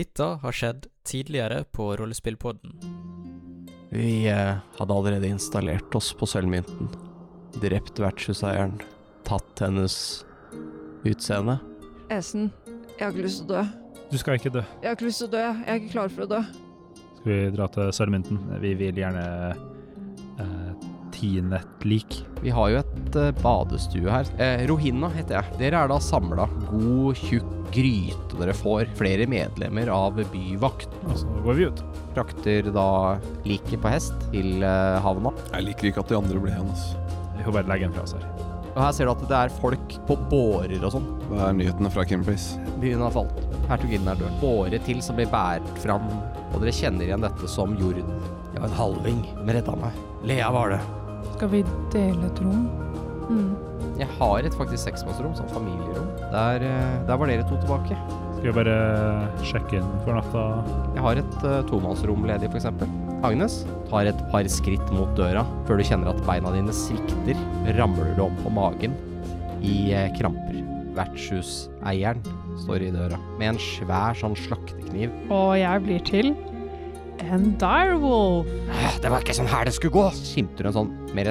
Dette har skjedd tidligere på Rollespillpodden. Vi eh, hadde allerede installert oss på sølvmynten. Drept vertshuseieren. Tatt hennes utseende. Esen, jeg har ikke lyst til å dø. Du skal ikke dø. Jeg har ikke lyst til å dø. Jeg er ikke klar for å dø. Skal vi dra til Sølvmynten? Vi vil gjerne eh, tine et lik. Vi har jo et badestue her. Eh, Rohina heter jeg. Dere er da samla. God, tjukk gryte dere får. Flere medlemmer av byvakt. Og så går vi ut. Frakter da liket på hest til eh, havna. Jeg liker ikke at de andre ble igjen. Altså. Vi får bare legge den fra oss her. Og her ser du at det er folk på bårer og sånn. Hva er nyhetene fra Kimplace? Byen har falt. Hertuginnen er død. Båre til som blir båret fram. Og dere kjenner igjen dette som jorden. Jeg var en halving, men redda meg. Lea var det. Skal vi dele et rom? Mm. Jeg har et faktisk seksmannsrom, sånn familierom. Der, eh, der var dere to tilbake. Skal vi bare sjekke inn for natta? Jeg har et uh, tomannsrom ledig, f.eks. Agnes tar et par skritt mot døra før du kjenner at beina dine svikter. Ramler du om på magen i uh, kramper. Vertshuseieren står i døra med en svær sånn slaktekniv. Og jeg blir til en direwolf. Det var ikke sånn her det skulle gå! Skimter en sånn mer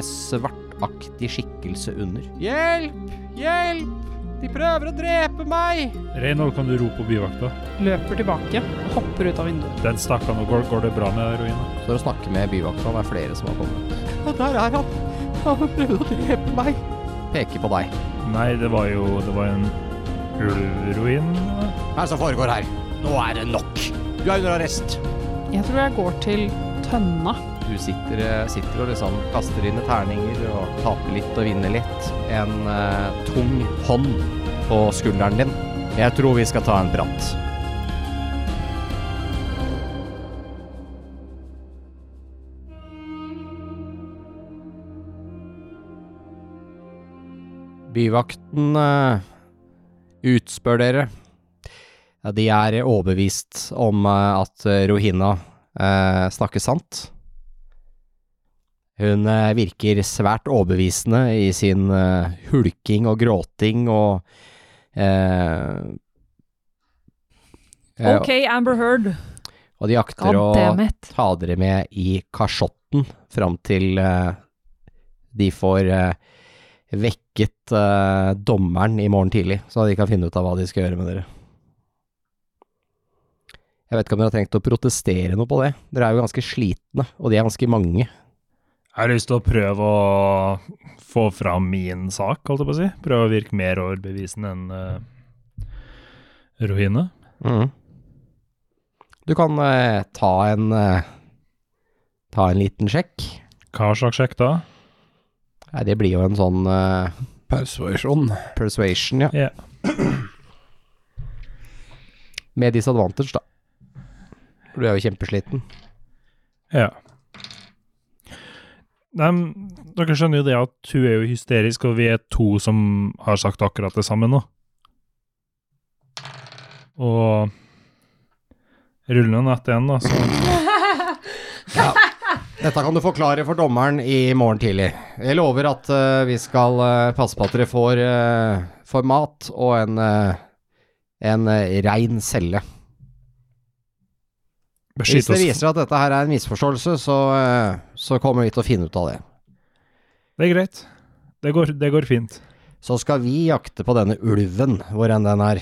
svartaktig skikkelse under. Hjelp! Hjelp! De prøver å drepe meg! Reinhold, kan du rope på byvakta? Løper tilbake hopper ut av vinduet. Den stakk han, og går, går det bra med ruina? Står og snakker med byvakta, det er flere som har kommet. Ja, der er han! Han prøvde å drepe meg! Peker på deg. Nei, det var jo Det var en ulvruin. Hva er det som foregår her? Nå er det nok! Du er under arrest! Jeg tror jeg går til tønna. Du sitter, eh, sitter og liksom kaster dine terninger og taper litt og vinner litt. En uh, tung hånd på skulderen din. Jeg tror vi skal ta en prat. Byvakten uh, utspør dere. Ja, de er overbevist om uh, at Rohina snakker sant. Hun eh, virker svært overbevisende i sin eh, hulking og gråting og eh, eh, OK, Amber Heard. Og de akter å ta dere med i kasjotten fram til eh, de får eh, vekket dommeren i morgen tidlig, så de kan finne ut av hva de skal gjøre med dere. Jeg vet ikke om dere har tenkt å protestere noe på det. Dere er jo ganske slitne, og de er ganske mange. Jeg har lyst til å prøve å få fram min sak, holdt jeg på å si. Prøve å virke mer overbevisende enn uh, Rohine. Mm. Du kan uh, ta en uh, Ta en liten sjekk. Hva slags sjekk da? Nei, det blir jo en sånn uh, Persuasion. persuasion, ja. Yeah. Med disadvantage, da. For du er jo kjempesliten. Ja. Nei, dere skjønner jo det at hun er jo hysterisk, og vi er to som har sagt akkurat det samme nå. Og ruller nett igjen, da, så Dette kan du forklare for dommeren i morgen tidlig. Jeg lover at uh, vi skal uh, passe på at dere får, uh, får mat og en, en rein celle. Hvis det viser at dette her er en misforståelse, så, eh, så kommer vi til å finne ut av det. Det er greit. Det går, det går fint. Så skal vi jakte på denne ulven, hvor enn den er.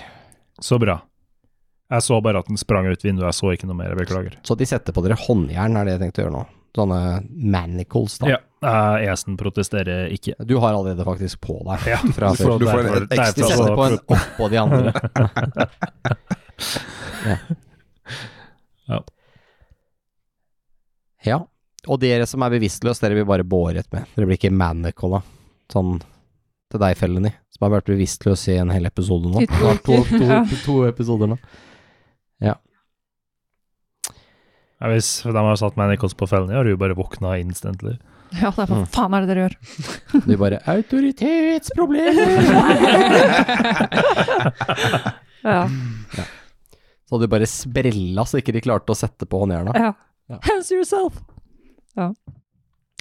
Så bra. Jeg så bare at den sprang ut vinduet, jeg så ikke noe mer, jeg beklager. Så de setter på dere håndjern, er det jeg tenkte å gjøre nå. Sånne manacles, da. Ja, uh, Esen protesterer ikke. Du har allerede faktisk på deg Ja, fra du før. får- du får en ekstra- De setter på en oppå de andre. Ja. Ja. Og dere som er bevisstløse, dere blir bare båret med. Dere blir ikke manicola. Sånn til deg, Felleny, som har vært bevisstløs i en hel episode nå. I to to, to, ja. to episoder nå. Ja, hvis de har satt manacles på Felleny, har du bare våkna instantly. Ja, det er hva Mm. faen er det dere gjør? Du bare Autoritetsproblemer! Ja. Så hadde du bare sprella så ikke de klarte å sette på håndjerna. ja. Ja. Hands yourself!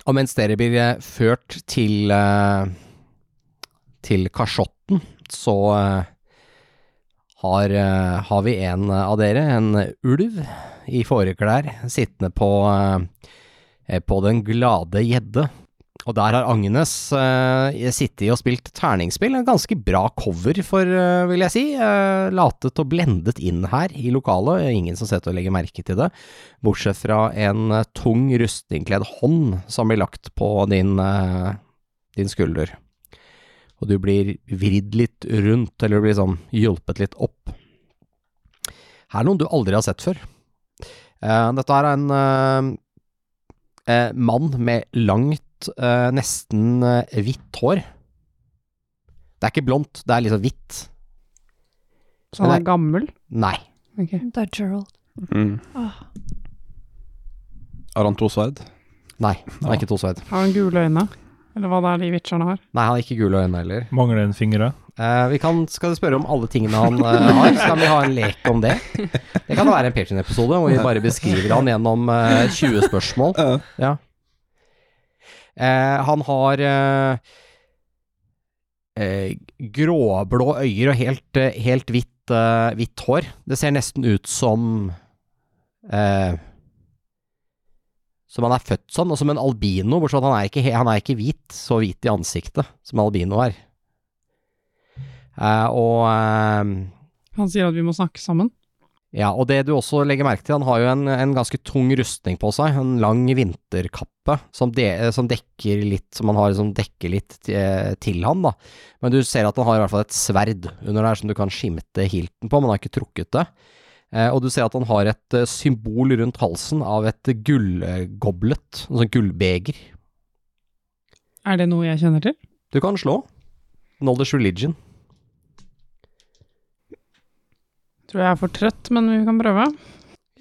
Og mens dere blir eh, ført til eh, til kasjotten, så eh, har, har vi en av dere, en ulv i fåreklær, sittende på, på Den glade gjedde. Og der har Agnes eh, sittet og spilt terningspill. En ganske bra cover, for, eh, vil jeg si. Eh, latet og blendet inn her i lokalet. Ingen som setter og legger merke til det. Bortsett fra en tung, rustningkledd hånd som blir lagt på din, din skulder. Og du blir vridd litt rundt, eller du blir sånn hjulpet litt opp. Her er noen du aldri har sett før. Dette er en mann med langt, eh, nesten eh, hvitt hår. Det er ikke blondt, det er liksom hvitt. Så han er gammel? Nei. Okay. Det er Gerald. Mm. Ah. Har han to sverd? Nei, han er ikke to sverd. Har han gule øyne? Eller hva det er de witcherne har? Nei, han har ikke gule øyne heller. Mangler en finger, da? Eh, vi kan, skal spørre om alle tingene han eh, har, så kan vi ha en lek om det. Det kan være en Patreon-episode hvor vi bare beskriver han gjennom eh, 20 spørsmål. Ja. Eh, han har eh, eh, gråblå øyer og helt, helt hvitt, hvitt hår. Det ser nesten ut som Som han er født sånn, og som en albino, bortsett fra at han er ikke, hvit, så hvit i ansiktet som albino er. Eh, og eh, Han sier at vi må snakke sammen. Ja, og det du også legger merke til, han har jo en, en ganske tung rustning på seg, en lang vinterkappe som, de, som dekker litt, som han har som dekker litt til, til han, da. Men du ser at han har i hvert fall et sverd under der som du kan skimte hilten på, men han har ikke trukket det. Eh, og du ser at han har et eh, symbol rundt halsen av et gullgoblet, en sånn gullbeger. Er det noe jeg kjenner til? Du kan slå. Knowledge religion. Tror jeg er for trøtt, men vi kan prøve.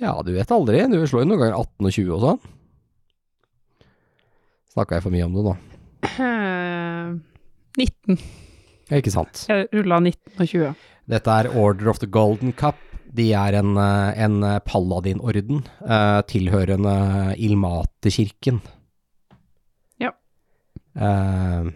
Ja, du vet aldri. Du slår jo noen ganger 18 og 20 og sånn. Snakka jeg for mye om det nå? Eh, 19. Ja, Ikke sant. Jeg rulla 19 og 20. Dette er Order of the Golden Cup. De er en, eh, en paladinorden uh, tilhørende Ilmaterkirken. Ja. Eh,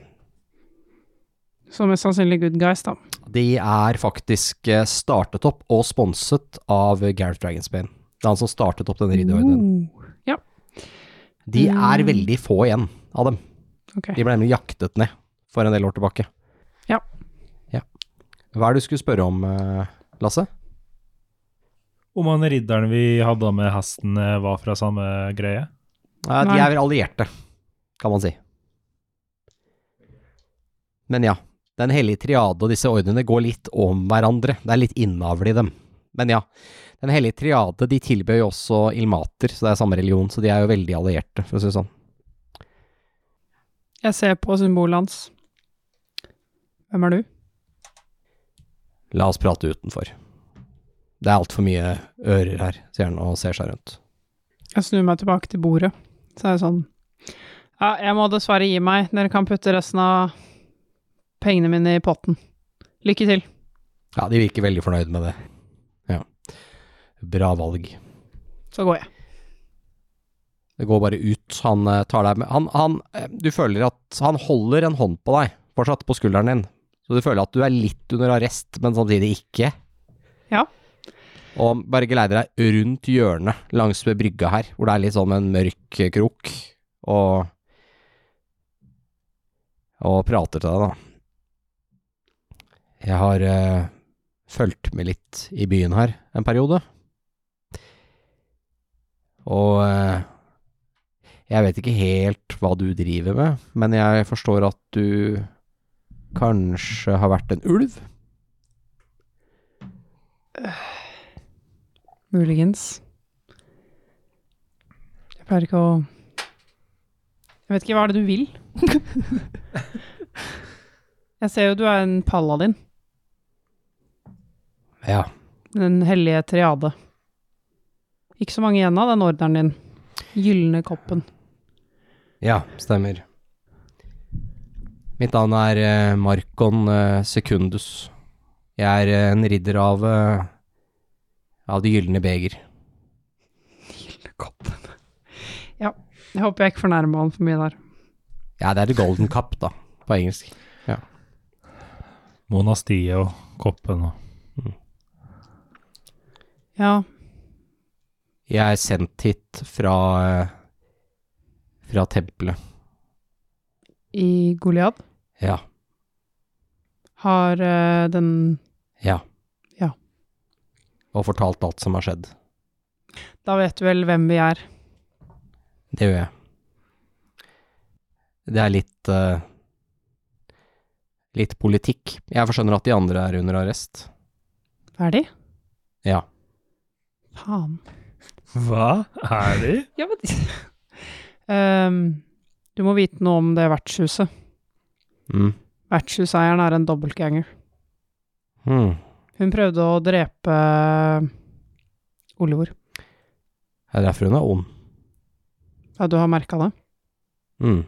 Så er sannsynlig good guys, da. de er faktisk eh, startet opp og sponset av Gareth Dragonsbane. Det er han som startet opp denne ridderordenen. Uh, ja, De er Mm. veldig få igjen av dem. Okay. De ble nemlig jaktet ned for en del år tilbake. Ja. ja. Hva er det du skulle spørre om, eh, Lasse? Om han ridderen vi hadde med hesten eh, var fra samme greie? Nei, de er vel allierte, kan man si. Men ja, Den hellige triade og disse ordnene går litt om hverandre. Det er litt innavl i dem. Men ja, Den hellige triade de tilbød jo også ilmater, så det er samme religion, så de er jo veldig allierte, for å si det sånn. Jeg ser på symbolet hans. Hvem er du? La oss prate utenfor. Det er altfor mye ører her, sier han og ser seg rundt. Jeg snur meg tilbake til bordet. Så er det sånn Ja, jeg må dessverre gi meg. Dere kan putte resten av pengene mine i potten. Lykke til. Ja, de virker veldig fornøyd med det. Ja. Bra valg. Så går jeg. Det går bare ut. Han eh, tar deg med han, han, eh, Du føler at han holder en hånd på deg, fortsatt på skulderen din. Så du føler at du er litt under arrest, men samtidig ikke. Ja. Og bare geleider deg rundt hjørnet langs ved brygga her, hvor det er litt sånn en mørk krok, og Og prater til deg, da. Jeg har uh, fulgt med litt i byen her en periode. Og uh, jeg vet ikke helt hva du driver med, men jeg forstår at du kanskje har vært en ulv? Muligens. Jeg pleier ikke å Jeg vet ikke, hva er det du vil? jeg ser jo du er en paladin. Ja. Den hellige triade. Ikke så mange igjen av den ordenen din. Gylne koppen. Ja, stemmer. Mitt navn er eh, Markon eh, Secundus. Jeg er eh, en ridder av eh, av Det gylne beger. Gylne koppen. ja. Jeg håper jeg ikke fornærmer han for mye der. Ja, det er The Golden Cup, da, på engelsk. Monastiet og koppen og Ja, Jeg er sendt hit fra Fra tempelet. i Goliad Ja. har uh, den Ja. Ja. Og fortalt alt som har skjedd. Da vet du vel hvem vi er. Det gjør jeg. Det er litt uh, Litt politikk. Jeg skjønner at de andre er under arrest. Er de? Ja. Faen. Hva er de? Ja, men um, Du må vite noe om det vertshuset. Mm. Vertshuseieren er en dobbeltganger. Mm. Hun prøvde å drepe eh, Olivor. Det er derfor hun er ond. Ja, du har merka det? Mm.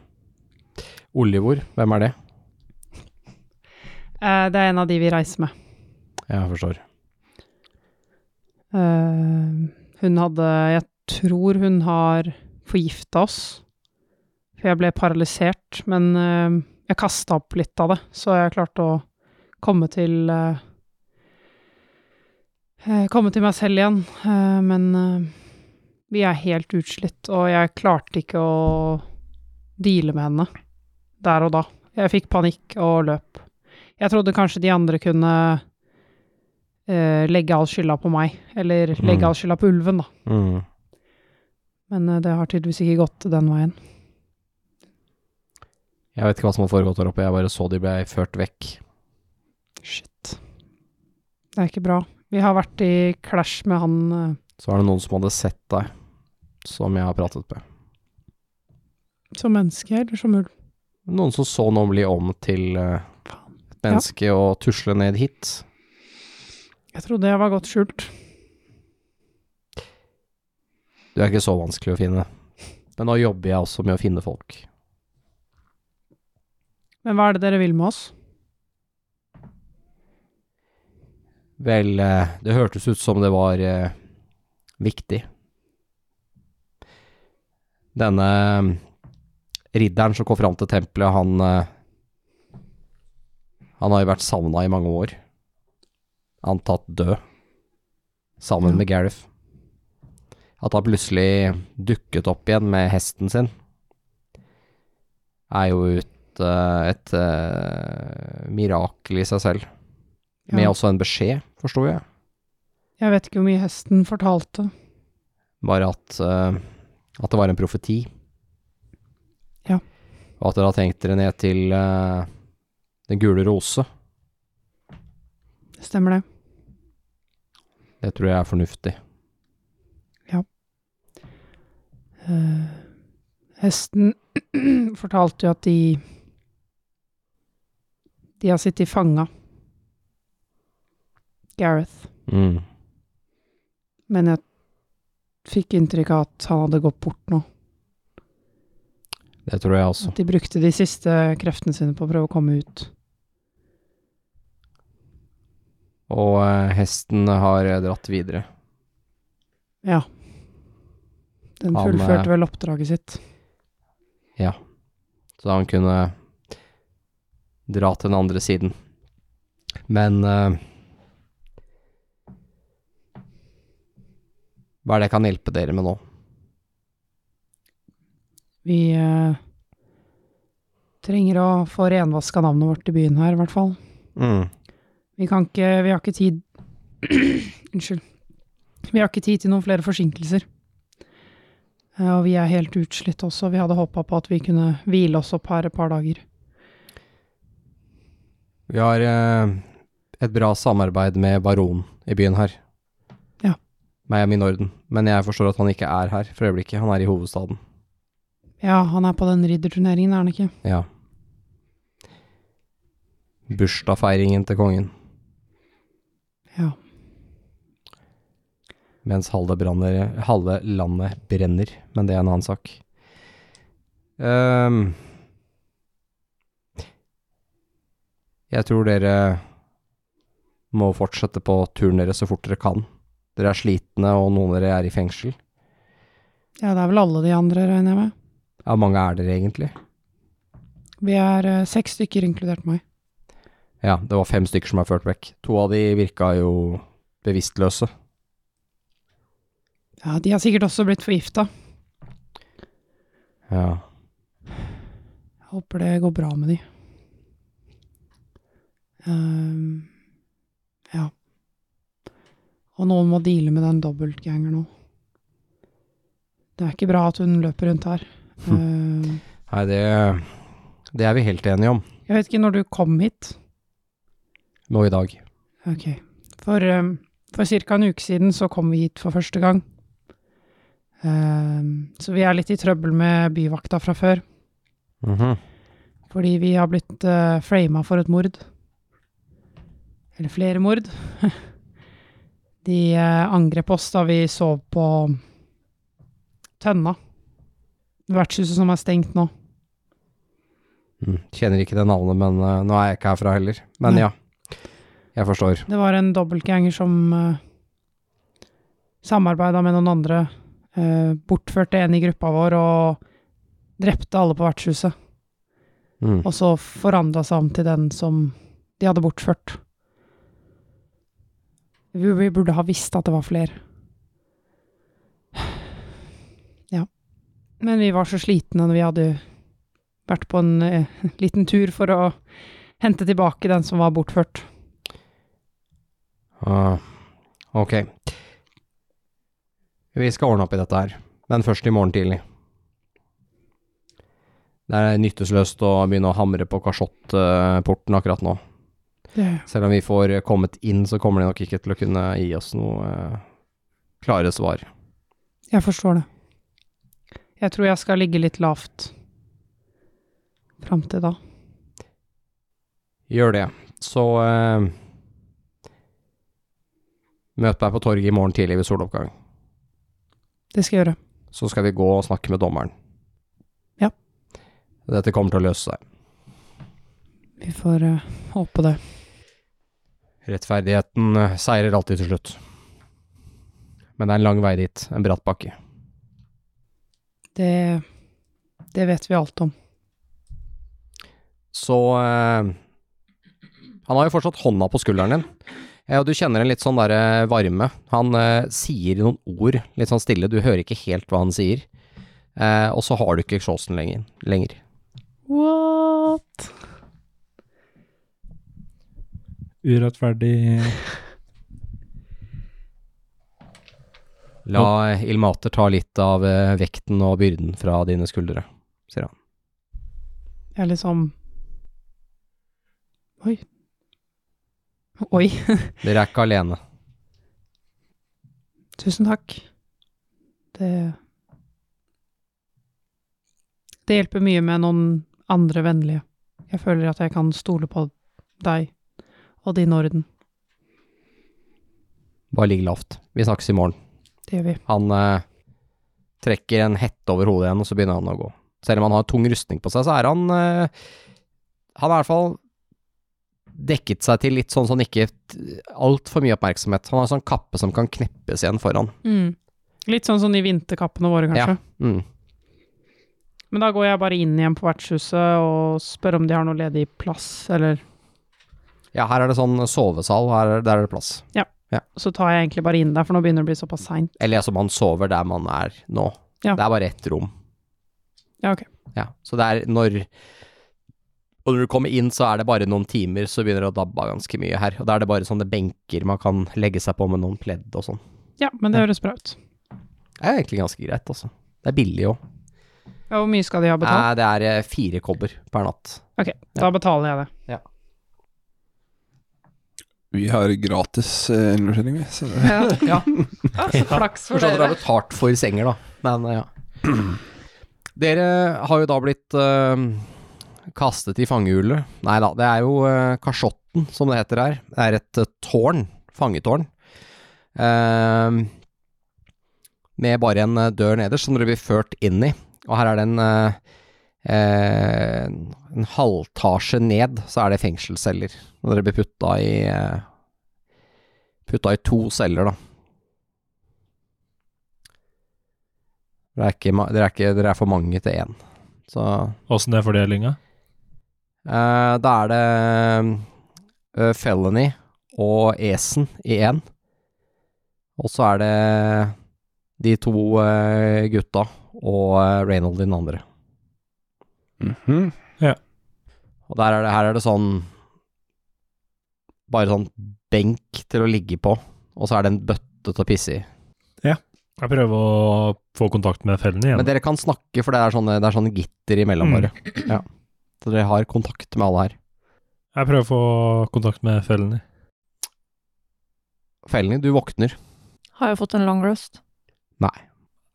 Olivor, hvem er det? Eh, det er en av de vi reiser med. Jeg forstår. Eh, hun hadde Jeg tror hun har forgifta oss. For jeg ble paralysert, men eh, jeg kasta opp litt av det, så jeg klarte å komme til eh, Komme til meg selv igjen. Men vi er helt utslitt, og jeg klarte ikke å deale med henne der og da. Jeg fikk panikk og løp. Jeg trodde kanskje de andre kunne eh, legge all skylda på meg, eller Mm. legge all skylda på ulven, da. Mm. Men uh, det har tydeligvis ikke gått den veien. Jeg vet ikke hva som har foregått der oppe, jeg bare så de ble ført vekk. Shit. Det er ikke bra. Vi har vært i clash med han uh, Så er det noen som hadde sett deg, som jeg har pratet med. som menneske, eller som ulv. Noen som så noen bli om til et menneske og tusle ned hit. Jeg trodde jeg var godt skjult. Du er ikke så vanskelig å finne. Men nå jobber jeg også med å finne folk. Men hva er det dere vil med oss? Vel, eh, det hørtes ut som det var eh, viktig. Denne eh, ridderen som kom fram til tempelet, han Han har jo vært savna i mange år. Antatt død. Sammen Ja. med Gareth. At han plutselig dukket opp igjen med hesten sin, er jo et, eh, et eh, mirakel i seg selv. Med også en beskjed, forsto jeg. Jeg vet ikke hvor mye hesten fortalte. Bare at, eh, at det var en profeti. Ja. Og at dere har tenkt dere ned til Den gule rose. Stemmer det? Det tror jeg er fornuftig. Eh, hesten fortalte jo at de De har sittet fanga. Gareth. Mm. Men jeg fikk inntrykk av at han hadde gått bort nå. Det tror jeg også. At de brukte de siste kreftene sine på å prøve å komme ut. Og eh, hesten har eh, dratt videre. Ja. Den fullførte eh, vel oppdraget sitt. Ja. Så han kunne dra til den andre siden. Men uh, Hva er det jeg kan hjelpe dere med nå? Vi uh, trenger å få renvaska navnet vårt i byen her, i hvert fall. Mm. Vi kan ikke Vi har ikke tid Unnskyld. Vi har ikke tid til noen flere forsinkelser. Eh, Og vi er helt utslitt også. Vi hadde håpa på at vi kunne hvile oss opp her et par dager. Vi har eh, et bra samarbeid med baronen i byen her. Ja. Meg og min orden. Men jeg forstår at han ikke er her for øyeblikket. Han er i hovedstaden. Ja, han er på den ridderturneringen, er han ikke? Ja. Bursdagsfeiringen til kongen. Ja. Mens halve, branner, halve landet brenner. Men det er en annen sak. Um, jeg tror dere må fortsette på turen deres så fort dere kan. Dere er slitne, og noen av dere er i fengsel. Ja, det er vel alle de andre, regner jeg med. Ja, mange er dere egentlig? Vi er eh, seks stykker, inkludert meg. Ja, det var fem stykker som er ført vekk. To av de virka jo bevisstløse. Ja, de har sikkert også blitt forgifta. Ja. Jeg håper det går bra med de. Um, ja. Og noen må deale med den dobbeltganger nå. Det er ikke bra at hun løper rundt her. Ehm, Nei, det, det er vi helt enige om jeg vet ikke når du kom hit. Nå i dag. Ok. For, um, for ca. en uke siden så kom vi hit for første gang. Um, så vi er litt i trøbbel med byvakta fra før. Mhm. Fordi vi har blitt uh, frama for et mord. Eller flere mord. De uh, angrep oss da vi sov på Tønna. Vertshuset som er stengt nå. Mm. Kjenner ikke det navnet, men uh, nå er jeg ikke herfra heller. Men Nei. ja, jeg forstår. Det var en dobbeltganger som uh, samarbeida med noen andre. Uh, bortførte en i gruppa vår og drepte alle på vertshuset. Mm. Og så forandra seg om til den som de hadde bortført. Vi, vi burde ha visst at det var flere. Ja. Men vi var så slitne når vi hadde vært på en eh, liten tur for å hente tilbake den som var bortført. Ah, ok. Vi skal ordne opp i dette her, men først i morgen tidlig. Det er nytteløst å begynne å hamre på kasjottporten akkurat nå. Yeah. Selv om vi får kommet inn, så kommer de nok ikke til å kunne gi oss noe eh, klare svar. jeg forstår det. Jeg tror jeg skal ligge litt lavt fram til da. Gjør det. Så eh, Møt meg på torget i morgen tidlig ved soloppgang. Det skal jeg gjøre. Så skal vi gå og snakke med dommeren. Ja. Dette kommer til å løse seg. Vi får uh, håpe det. Rettferdigheten eh, seirer alltid til slutt. Men det er en lang vei dit, en bratt bakke. Det, det vet vi alt om. Så uh, Han har jo fortsatt hånda på skulderen din. Ja, og du kjenner en litt sånn derre varme. Han eh, sier noen ord litt sånn stille, du hører ikke helt hva han sier. Eh, og så har du ikke Sjåsen lenger. lenger. What? Urettferdig La Ilmater ta litt av eh, vekten og byrden fra dine skuldre, sier han. Jeg er liksom Oi. Oi. Dere er ikke alene. Tusen takk. Det Det hjelper mye med noen andre vennlige. Jeg føler at jeg kan stole på deg og din orden. Bare ligg lavt. Vi snakkes i morgen. Det gjør vi. Han eh, trekker en hette over hodet igjen, og så begynner han å gå. Selv om han har tung rustning på seg, så er han eh, Han er i hvert fall dekket seg til litt sånn så han ikke altfor mye oppmerksomhet. Han har en sånn kappe som kan kneppes igjen foran. Mm. Litt sånn som de vinterkappene våre, kanskje. Mm. Men da går jeg bare inn igjen på vertshuset og spør om de har noe ledig plass, eller Ja, her er det sånn sovesal, her, er- der er det plass. Ja, Så tar jeg egentlig bare inn der, for nå begynner det å bli såpass seint. Eller altså, man sover der man er nå. Ja. Det er bare ett rom. Ja, ok. Ja, så det er når Og når du kommer inn, så er det bare noen timer, så begynner det å dabbe av ganske mye her. Og da er det bare sånne benker man kan legge seg på med noen pledd og sånn. Ja, men det høres bra ut. Det er egentlig ganske greit, altså. Det er billig òg. Ja, hvor mye skal de ha betalt? Nei, Det er eh, fire kobber per natt. Ok, da betaler jeg det. Ja. Vi har gratis eh, innlosjering, vi. Så. Ja, Ja, ja så flaks for så dere har betalt for senger, da. Men eh, ja. Dere har jo da blitt eh, kastet i fangehullet. Nei da, det er jo uh, kasjotten, som det heter her. Det er et eh, tårn. Fangetårn. Eh, med bare en eh, dør nederst som dere blir ført inn i. Og her er det en eh, eh, en halvtasje ned, så er det fengselsceller. Når dere blir putta i eh, Putta i to celler, da. Dere er, ikke, dere, er er for mange til én. Så Åssen er fordelinga? Eh, da er det uh, Felony og Esen i én. Og så er det De to uh, gutta og uh, Reynold den andre. Mhm. Og der er det, her er det sånn Bare sånn benk til å ligge på, og så er det en bøtte til å pisse i. Jeg prøver å få kontakt med Felony igjen. Men dere kan snakke, for det er sånne, det er sånne gitter imellom Mm. bare. Ja. Så dere har kontakt med alle her. Jeg prøver å få kontakt med Felny. Felny, du våkner. Har jeg fått en long rest? Nei.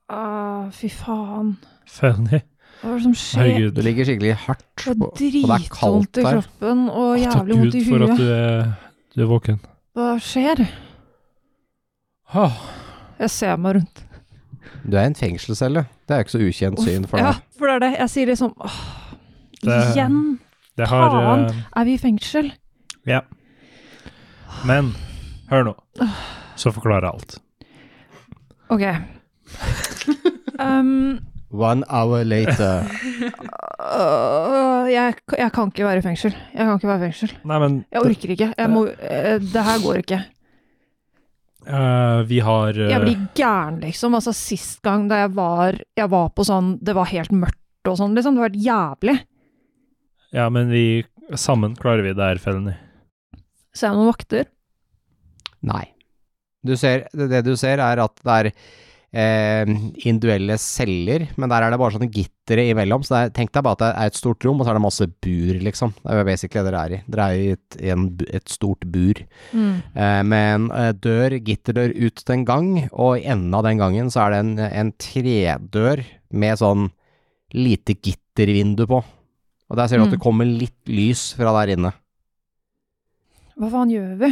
Ah, fy faen. Felny, Hva er det som skjer? herregud. Du ligger skikkelig hardt. Det er er dritvondt i kroppen og takk jævlig vondt i Gud for at du er, du er våken. Hva skjer? Ah, Jeg ser meg rundt. Du er i en fengselscelle. Det er jo ikke så ukjent syn for deg. Ja, for det er det. Jeg sier liksom åh, Det- Igjen det har Faen. eh, er vi i fengsel. Ja. Men hør nå, så forklarer jeg alt. Ok. um, One hour later. Uh, jeg, jeg kan ikke være i fengsel. Jeg kan ikke være i fengsel. Nei, men Jeg orker ikke. Jeg må, uh, det her går ikke. Uh, vi har eh, Jeg blir gæren, liksom. Altså, sist gang da jeg var Jeg var på sånn Det var helt mørkt og sånn, liksom. Det var helt jævlig. Ja, men vi Sammen klarer vi det her, Felny. Ser jeg noen vakter? Nei. Du ser, det, du ser er at det er eh, individuelle celler, men der er det bare sånne gittere imellom. Så er, tenk deg bare at det er et stort rom, og så er det masse bur, liksom. Det er jo basically det dere er i. Dere er i et, i en, et stort bur. Mm. Eh, med en eh, dør, gitterdør ut til en gang, og i enden av den gangen så er det en, en tredør med sånn lite gittervindu på. Og der ser du at Mm. det kommer litt lys fra der inne. Hva faen gjør vi?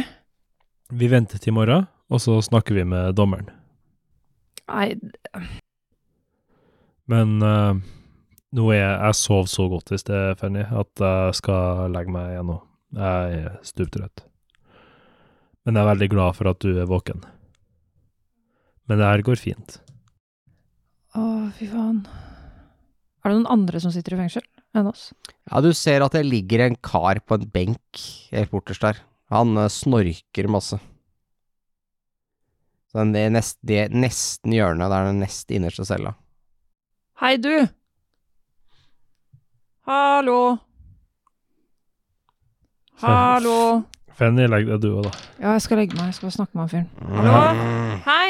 Vi venter til i morgen, og så snakker vi med dommeren. Nei, Men uh, nå er jeg, jeg sov så godt i sted, Fanny, at jeg skal legge meg igjen nå. Jeg er stuptrøtt. Men jeg er veldig glad for at du er våken. Men det her går fint. å fy faen. Er det noen andre som sitter i fengsel enn oss? Ja, du ser at det ligger en kar på en benk helt borterst der. Han eh, snorker masse. Så det er nest, det er nesten hjørnet, det er den nest innerste cella. Hei, du! Hallo! Hallo! Fanny, legg deg du òg, da. Ja, jeg skal legge meg. Jeg skal snakke med han fyren. Hallo? Hei!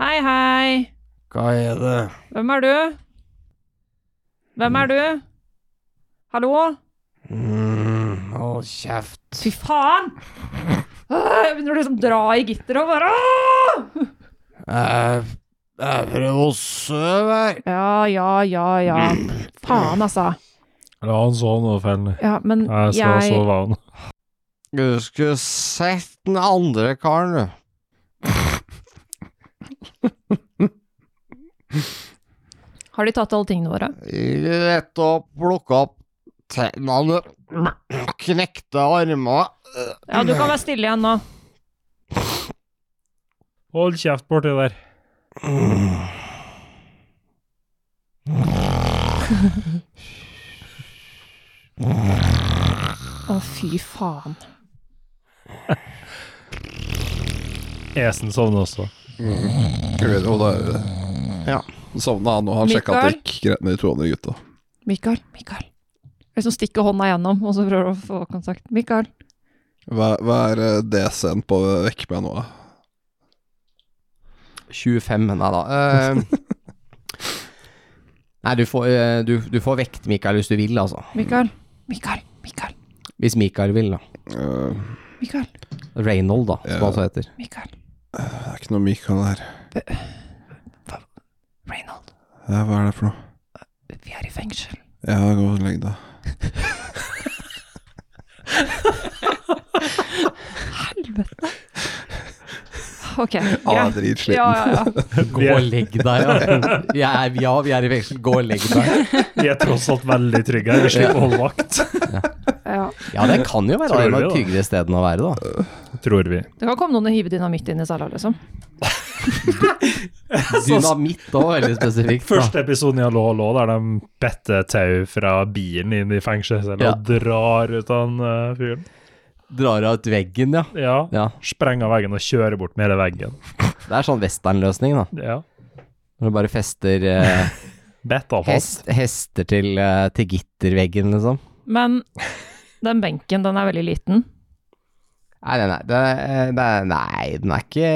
Hei, hei! Hva er det? Hvem er du? Hvem er du? Hallo? Mm, Hold kjeft. Fy faen! Jeg begynner å liksom dra i gitteret og bare Jeg, jeg prøver å sove her. Ja, ja, ja, ja. Faen, altså. La han sove nå, Fenny. Ja, men Jeg skal jeg sove av han. Du skulle sett den andre karen, du. Har de tatt alle tingene våre? Rett å plukke opp tennene. Knekte armer. Ja, du kan være stille igjen nå. Hold kjeft borti der. Å, fy faen. Esen sovner også. Ja. Sovna han, og han sjekka at det gikk greit med de to andre gutta. Mikael, Mikael. Liksom stikker hånda gjennom, og så prøver å få kontakt. Mikael. Hva, hva er det DC-en på vekk med nå, da? 25, nei da. Uh, nei, du får, uh, du, du får vekt Mikael hvis du vil, altså. Mikael. Mikael. Mikael. Hvis Mikael vil, da. Uh, Mikael. Reynold, da, som han altså heter. Mikael. det er ikke noe Mikael her. Reynold. Ja, hva er det for noe? Vi er i fengsel. Ja, gå og legg deg. Helvete. Ok, Han er dritsliten. Ja, ja, ja. Gå og legg deg, ja. Vi er, ja, vi er i fengsel. Gå og legg deg. Vi er tross alt veldig trygge her. Vi slipper å holde vakt, ja. Ja, det kan jo være en av de tryggere stedene å være, da. tror vi. Det kan komme noen og hive dynamitt inn i cella, liksom. Dynamitt òg, veldig spesifikt. Da. Første episoden i Hallo Hallo, der de better tau fra bilen inn i fengselscella Ja. og drar ut han uh, fyren. Drar ut veggen, ja. Ja. ja. Sprenger veggen og kjører bort med hele veggen. Det er sånn westernløsning, da. Ja. Når du bare fester uh, hest, hester til, uh, til gitterveggen, liksom. Men den benken, den er veldig liten. Nei, nei, nei, nei, er- er, nei, den er ikke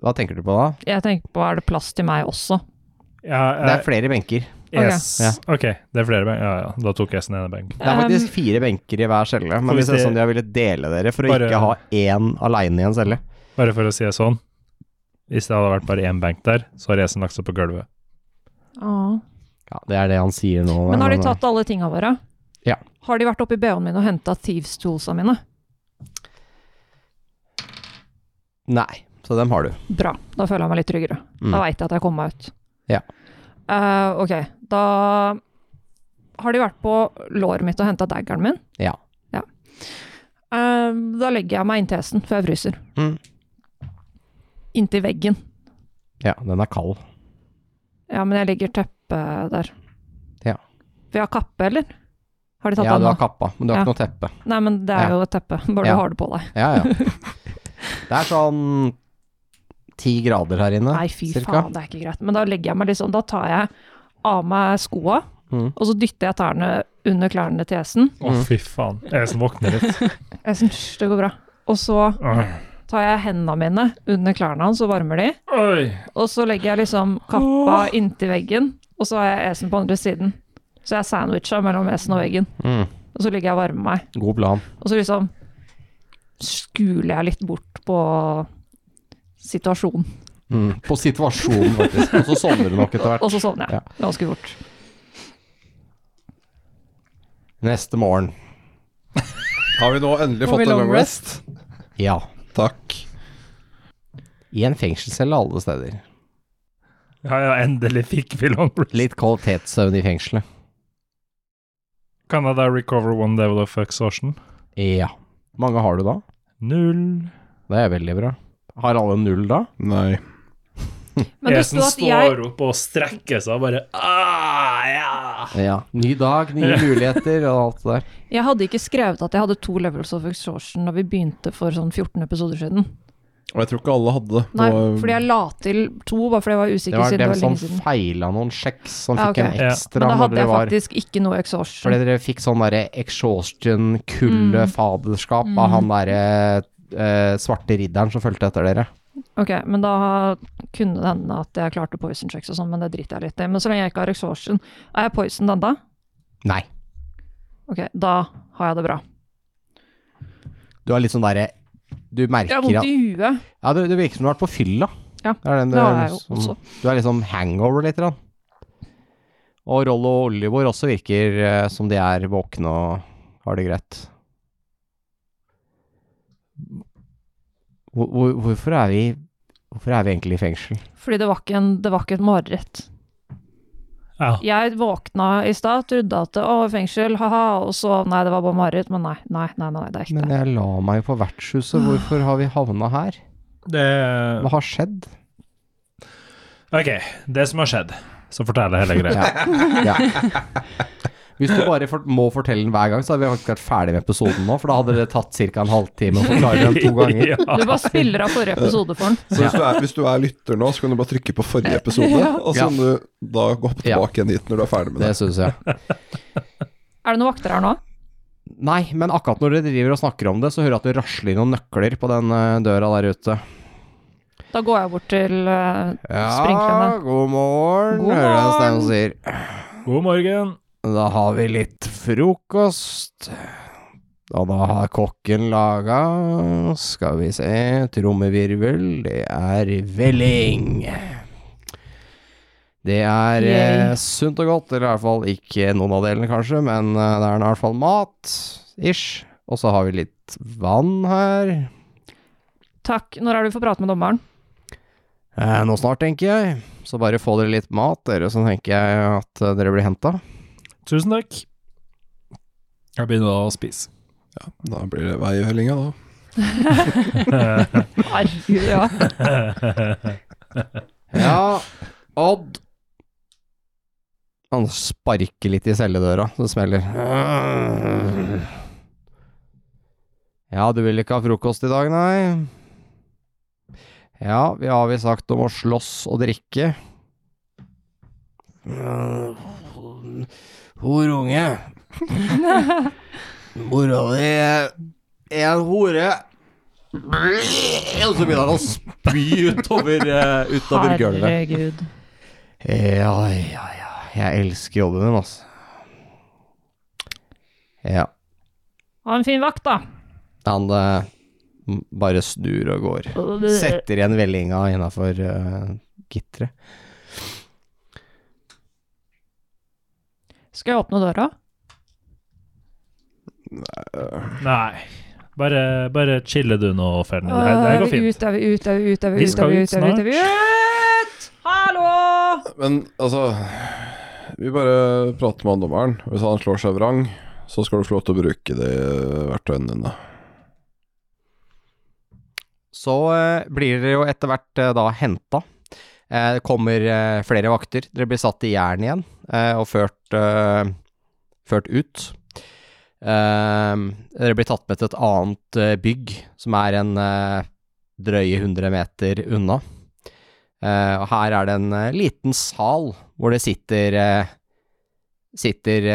Hva tenker du på da? Jeg tenker på, er det plass til meg også? Ja, Det er flere benker. yes. Ja. Ok, det er flere benker. Ja, ja. Da tok jeg den ene benken. Det er faktisk fire benker i hver celle, men hvis det hvis sånn de har villet dele dere for å ikke ha én aleine i en celle. Bare for å si det sånn. Hvis det hadde vært bare én benk der, så har Esen lagt seg på gulvet. Ah. Ja, det er det han sier nå. Men har de tatt alle tinga våre? Ja. Har de vært oppi BH-en min og henta thieves toolsa mine? Nei, så dem har du. Bra, da føler jeg meg litt tryggere. Mm. Da veit jeg at jeg kommer meg ut. Ja. Uh, ok, da har de vært på låret mitt og henta daggeren min. Ja. Eh, da legger jeg meg inntil hesten, før jeg fryser. Mm. Inntil veggen. Ja, den er kald. Ja, men jeg legger teppet der. Ja. Vi har kappe, eller? Har de tatt Ja, den du har kappa, men du har Ja. ikke noe teppe. Nei, men det er Ja. jo et teppe, bare Ja. du har det på deg. Ja, ja. Det er sånn ti grader her inne, Nei, fy cirka. faen, det er ikke greit. Men da legger jeg meg liksom, da tar jeg av meg skoa, Mm. og så dytter jeg tærne under klærne til Esen. Å, Mm. fy faen. Esen våkner litt. Jeg hysj, det går bra. Og så tar jeg hendene mine under klærne hans og varmer de, Oi. og så legger jeg liksom kappa inntil veggen, og så har jeg esen på andre siden. Så jeg sandwicha mellom esen og veggen, Mm. og så ligger jeg og varmer meg. God plan. Og så liksom skuler jeg litt bort på situasjonen, Mm. På situasjonen, faktisk. Og så sovner du nok etter hvert. og så sovner jeg Ja. ganske fort. Neste morgen. Har vi nå endelig fått en long rest? Ja. Takk. I en fengselscelle alle steder. Ja, ja, endelig fikk vi long rest. Litt kvalitetssøvn i fengselet. Kan jeg da recover one level of exhaustion? Ja. Mange har du da? Null. Det er veldig bra. Har alle null da? Nei. Men det Esen sto at jeg står opp og strekker seg og bare ah, ja. Ja. Ny dag, nye muligheter og alt det der. Jeg hadde ikke skrevet at jeg hadde to levels of exhaustion da vi begynte for sånn 14 episoder siden. Og jeg tror ikke alle hadde det. Nei, fordi jeg la til to, bare fordi jeg var Det usikker var siden det dem var som lenge feila noen sjekks, som Ja, fikk en en Ja. ekstra Men da hadde jeg var faktisk ikke noe exhaustion. Fordi dere fikk sånn derre exhaustion, kulde, Mm. faderskap Mm. av han derre eh, svarte ridderen som fulgte etter dere. Ok, men da kunne det hende at jeg klarte poison checks og sånn, men det driter jeg litt i. Men så lenge jeg ikke har exhaustion Er jeg poisoned ennå? Nei. Ok, da har jeg det bra. Du har litt sånn derre Du Jeg har merker vondt at i huet. Ja, det, det virker som du har vært på fylla. Ja, det, er den Det har jeg jo som- også. Du er liksom hangover litt. Grann. Og Rollo og Olivor også virker eh, som de er våkne og har det greit. Hvor, hvor, hvorfor er vi Hvorfor er vi egentlig i fengsel? Fordi det var ikke, en, det var ikke et mareritt. Ja. Jeg våkna i stad, trodde at å, fengsel, ha-ha, og så nei, det var bare mareritt. Men nei, nei, nei, nei, det er ikke det. Men jeg la meg jo på vertshuset, hvorfor har vi havna her? Det Hva har skjedd? Ok, det som har skjedd, så forteller jeg hele greia. Ja. ja. Hvis du bare for, må fortelle den hver gang, så hadde vi faktisk vært ferdig med episoden nå, for da hadde det tatt ca. en halvtime å forklare den to ganger. Ja. Du bare spiller av forrige episode for den. Så hvis du, er, hvis du er lytter nå, så kan du bare trykke på forrige episode, og så kan du da gå tilbake igjen dit når du er ferdig med Det det. syns jeg. Er det noen vakter her nå? Nei, men akkurat når dere driver og snakker om det, så hører jeg at det rasler noen nøkler på den eh, døra der ute. Da går jeg bort til eh, Ja, god morgen, God hører jeg en morgen. stemme sier. God morgen. Da har vi litt frokost. Og da har kokken laga Skal vi se Trommevirvel. Det er velling. Det er eh, sunt og godt, eller i hvert fall ikke noen av delene, kanskje, men eh, det er i hvert fall mat. Ish. Og så har vi litt vann her. Takk. Når er du får prate med dommeren? Eh, nå snart, tenker jeg. Så bare få dere litt mat, dere, så tenker jeg at eh, dere blir henta. Tusen takk. Jeg begynner å spise. Ja, da blir det vei i hellinga, da. Herregud, ja. Ja, Odd. Han sparker litt i celledøra, så det smeller. Ja, du vil ikke ha frokost i dag, nei? Ja, vi har vi sagt om å slåss og drikke. Horunge. Mora di er en hore. Og så begynner han å spy utover, eh, utover gulvet. Herregud. Ja, ja, ja. Jeg elsker jobben min, altså. Ja. Ha en fin vakt, da. Han uh, bare snur og går. Setter igjen vellinga innafor uh, gitteret. Skal jeg åpne døra? Nei. Bare, bare chille du nå, Fernie. Det, det går fint. ut, er vi ut, er vi ut, er vi Vi ut, skal vi ut ut, er vi ut, er vi ut? Hallo! Men altså Vi bare prater med han dommeren. Hvis han slår seg vrang, så skal du få lov til å bruke de verktøyene dine. Så eh, blir dere jo etter hvert eh, da henta. Eh, det kommer eh, flere vakter. Dere blir satt i jern igjen eh, og ført, ført ut. Dere blir tatt med til et annet bygg, som er en drøye 100 meter unna. Og her er det en liten sal hvor det sitter Sitter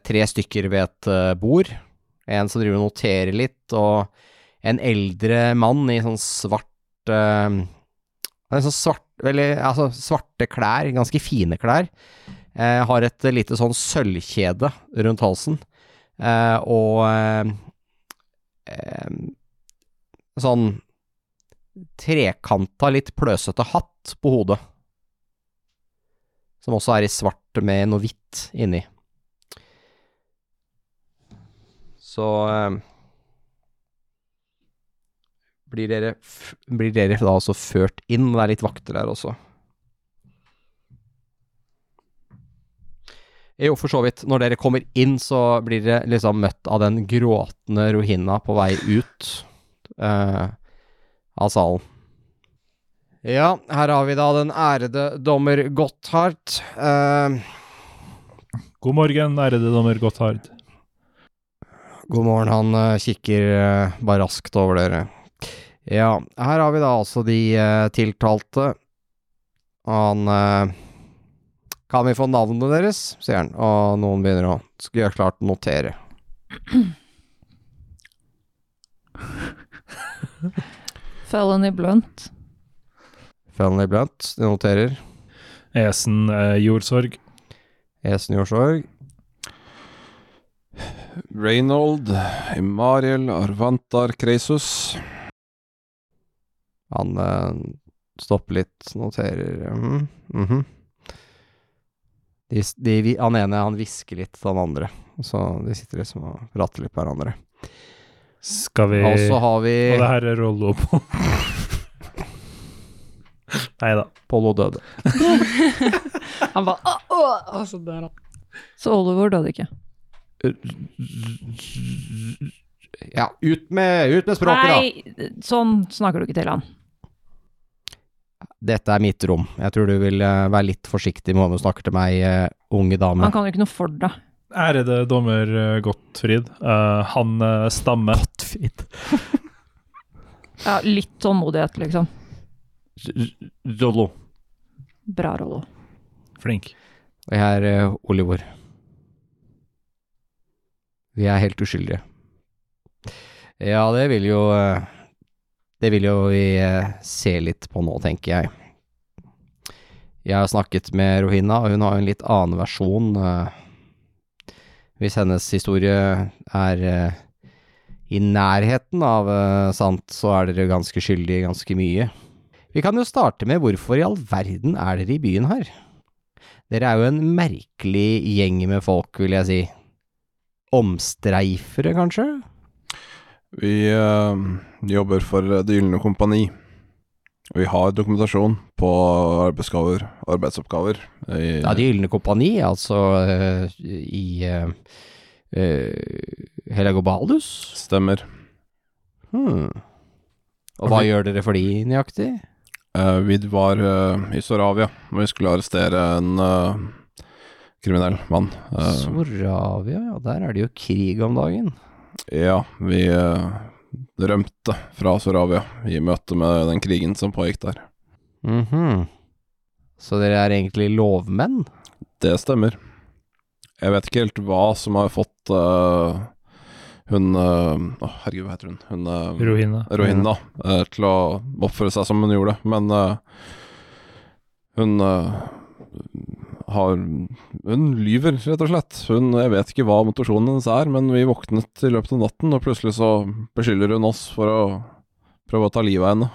tre stykker ved et bord. En som driver og noterer litt, og en eldre mann i sånn svart en sånn svart, veldig, altså svarte klær, ganske fine klær. Eh, har et lite sånn sølvkjede rundt halsen. Eh, og eh, eh, sånn trekanta, litt pløsete hatt på hodet. Som også er i svart med noe hvitt inni. Så eh, blir dere, blir dere da altså ført inn. Det er litt vakter der også. Jo, for så vidt. Når dere kommer inn, så blir dere liksom møtt av den gråtende Rohina på vei ut uh, av salen. Ja, her har vi da den ærede dommer Gotthardt. Uh, God morgen, ærede dommer Gotthardt. God morgen, han uh, kikker eh, bare raskt over dere. Ja, her har vi da altså de eh, tiltalte. Han eh, Kan vi få navnet deres? sier han, og noen begynner å skal gjøre klart notere. Felony Blunt. Felony Blunt, de noterer. Esen eh, jordsorg. Esen jordsorg. Reynold, Imariel, Arvantar, Kreisus. Han eh, stopper litt, noterer mm -hmm. de, de, Han ene han hvisker litt til han andre, så de sitter liksom og prater litt på hverandre. Skal vi Og så har vi Og det her er Rollo på Nei da. Pollo døde. Han bare «Åh, åh», altså, der, da. Så Oliver døde ikke. Ja, ut med, ut med språket, da! Nei, sånn snakker du ikke til han. Dette er mitt rom. Jeg tror du vil eh, være litt forsiktig med hvordan du snakker til meg, eh, unge dame. Han kan jo ikke noe for det. Ærede dommer eh, Gottfried. Uh, han uh, stammer Gottfried. Ja, litt tålmodighet, liksom. Rollo. Bra, Rollo. Flink. Og jeg er uh, Oliver. Vi er helt uskyldige. Ja, det vil jo eh, Det vil jo vi eh, se litt på nå, tenker jeg. Jeg har snakket med Rohina, og hun har en litt annen versjon. eh. Hvis hennes historie er eh, i nærheten av sant, så er dere ganske skyldige ganske mye. Vi kan jo starte med hvorfor i all verden er dere i byen her? Dere er jo en merkelig gjeng med folk, vil jeg si. Omstreifere, kanskje? Vi eh, jobber for Det gylne kompani. Og vi har dokumentasjon på arbeidsoppgaver. arbeidsoppgaver i, Ja, Det gylne kompani, altså uh, i uh, Helagobaldus? Stemmer. Hmm. Og hva gjør dere for de nøyaktig? Uh, vi var eh, i Soravia, og vi skulle arrestere en eh, kriminell mann. Eh, Soravia, ja, der er det jo krig om dagen. ja, vi, eh, rømte fra Soravia i møte med den krigen som pågikk der. Mhm. Så dere er egentlig lovmenn? Det stemmer. Jeg vet ikke helt hva som har fått uh, hun Å, herregud, hva heter hun? Hun uh, Rohina. Rohina uh, til å oppføre seg som hun gjorde, men hun har Hun lyver, rett og slett. Hun, jeg vet ikke hva motivasjonen hennes er, men vi våknet i løpet av natten, og plutselig så beskylder hun oss for å prøve å ta livet av henne.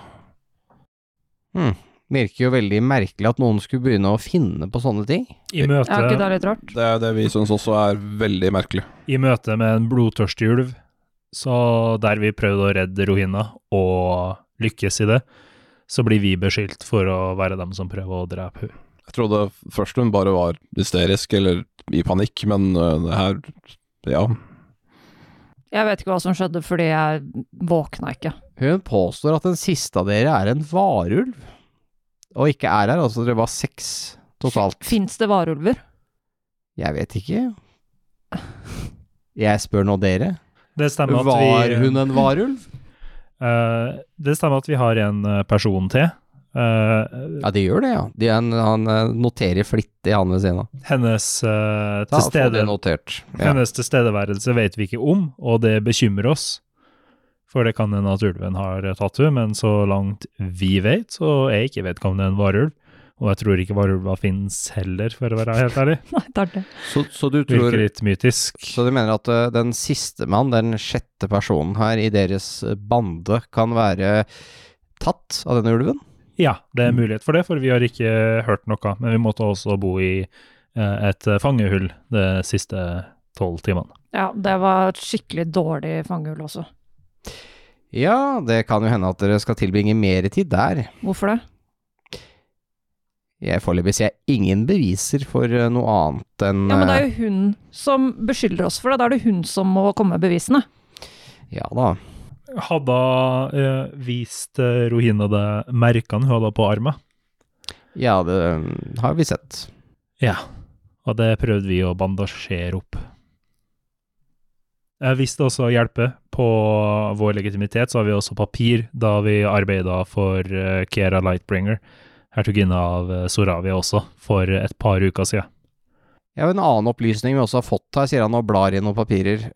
Hmm. Virker jo veldig merkelig at noen skulle begynne å finne på sånne ting. I Er ikke møte, det litt rart? Det er det vi syns også er veldig merkelig. I møte med en blodtørstig ulv, så der vi prøvde å redde Rohina og lykkes i det, så blir vi beskyldt for å være dem som prøver å drepe henne. Jeg trodde først hun bare var hysterisk eller i panikk, men øh, det her Ja. Jeg vet ikke hva som skjedde, fordi jeg våkna ikke. Hun påstår at den siste av dere er en varulv, og ikke er her. Altså, dere var seks totalt. Fins det varulver? Jeg vet ikke. Jeg spør nå dere. Det stemmer at Var vi hun en varulv? Uh, Det stemmer at vi har en eh, person til. Eh, Ja, de gjør det, ja. De en, han eh, noterer flittig, han ved siden av. hennes, uh, får tilstede. Ja. hennes tilstedeværelse vet vi ikke om, og det bekymrer oss. For det kan hende at ulven har tatt henne, men så langt vi vet, så er ikke vedkommende en varulv. Og jeg tror ikke varulva finnes heller, for å være helt ærlig. Nei, det er det. Så, så du tror Virker litt mytisk. Så du mener at uh, den siste mann, den sjette personen her i deres uh, bande, kan være tatt av denne ulven? Ja, det er mulighet for det, for vi har ikke hørt noe. Men vi måtte også bo i eh, et fangehull de siste tolv timene. Ja, det var et skikkelig dårlig fangehull også. Ja, det kan jo hende at dere skal tilbringe mer tid der. Hvorfor det? Jeg Foreløpig ser jeg ingen beviser for uh, noe annet enn Ja, men det er jo hun som beskylder oss for det. Da er det hun som må komme med bevisene. Ja da. Hadde eh, vist eh, Rohina det merkene hun hadde på armen. Ja, det um, har vi sett. Ja, og det prøvde vi å bandasjere opp. Jeg visste også hjelper hjelpe. På vår legitimitet så har vi også papir da vi arbeida for Kiera Kera Lightbringer, hertuginne av Soravia også, for et par uker siden. Jeg har En annen opplysning vi også har fått her, sier han og blar i noen papirer.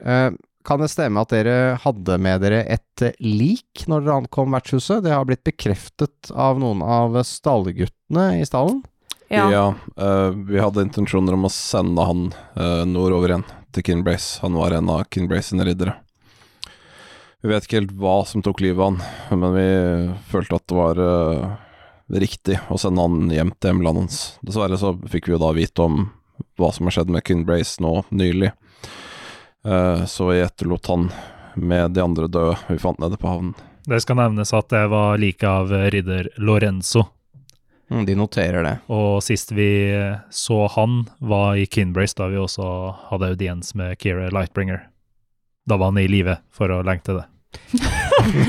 Kan det stemme at dere hadde med dere et lik når dere ankom vertshuset? Det har blitt bekreftet av noen av stallguttene i stallen? Ja. eh, vi hadde intensjoner om å sende han uh, nordover igjen, til Kinbrace. Han var en av Kinbrace sine riddere. Vi vet ikke helt hva som tok livet av han, men vi følte at det var uh, riktig å sende han hjem til hjemlandet hans. Dessverre så fikk vi jo da vite om hva som har skjedd med Kinbrace nå nylig. Eh, så vi etterlot han med de andre døde vi fant nede på havnen. Det skal nevnes at det var like av eh, ridder Lorenzo, Mm, de noterer det. og sist vi eh, så han, var i Kinbrace, da vi også hadde audiens med Kira Lightbringer. Da var han i live for å lengte det.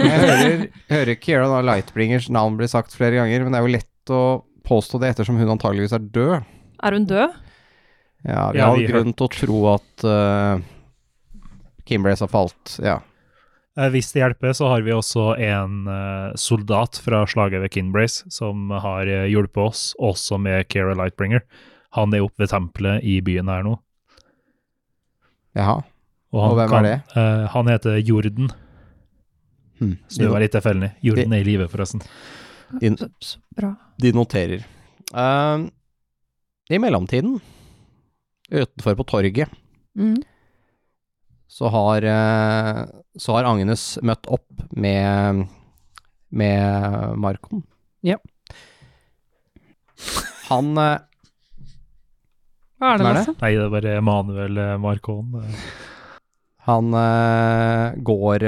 Jeg hører, hører Keira da Lightbringers navn bli sagt flere ganger, men det er jo lett å påstå det ettersom hun antageligvis er død. Er hun død? Ja, vi Ja, har vi grunn til å tro at uh, Kimbrace har falt. Ja. Eh, Hvis det hjelper, så har vi også en eh, soldat fra slaget ved Kinbrace som har eh, hjulpet oss, også med Kira Lightbringer. Han er oppe ved tempelet i byen her nå. Jaha. han Og hvem er det? Uh, han heter Jorden. Hmm. Så det var litt tilfeldig. Jorden er i live, forresten. De, bra. de noterer. Uh, I mellomtiden, utenfor på torget, Mm. Så har, eh, så har Agnes møtt opp med, med Markon. Ja. Han eh, Hva er det? Lasse? Nei, det er bare Emanuel Markon. Marcon. eh. Han eh, går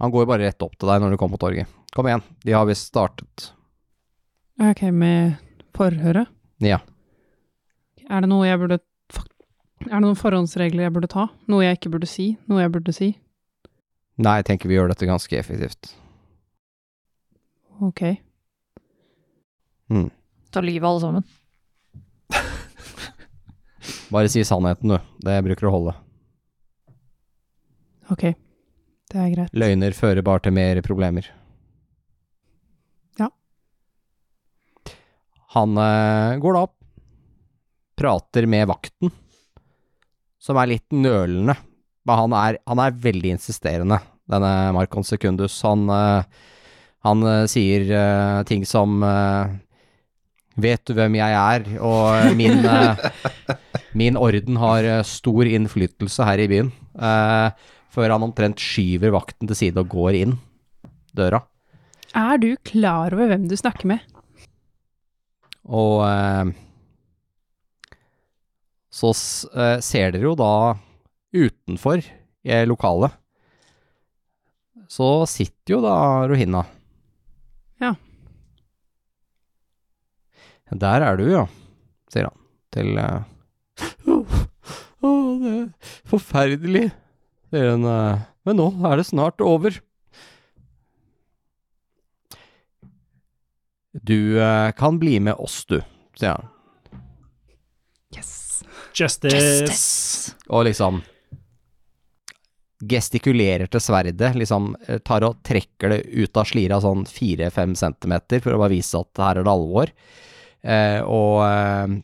Han går bare rett opp til deg når du kommer på torget. Kom igjen, de har visst startet. Ok, med forhøret? Ja. Er det noe jeg burde Er det noen forhåndsregler jeg burde ta? Noe jeg ikke burde si? Noe jeg burde si? Nei, jeg tenker vi gjør dette ganske effektivt. Ok. Mm. Ta livet av alle sammen. Bare si sannheten, du. Det bruker å holde. Ok. Det er greit. Løgner fører bare til mer problemer. Ja. Han eh, går da opp, prater med vakten, som er litt nølende. Men han er, han er veldig insisterende, denne Marcon Secundus. Han, eh, han eh, sier eh, ting som Vet du hvem jeg er? Og min, min orden har stor innflytelse her i byen. Før han omtrent skyver vakten til side og går inn døra. Er du klar over hvem du snakker med? Og så eh, ser dere jo da utenfor i lokalet Så sitter jo da Rohina. Ja. Der er du, ja, sier han til uh, oh, oh, det er forferdelig, sier hun. Uh, Men nå er det snart over. Du uh, kan bli med oss, du, sier han. Yes. Justice! Og liksom gestikulerer til sverdet, liksom eh, tar og trekker det ut av slira sånn fire-fem centimeter for å bare vise at her er det alvor, eh, og eh,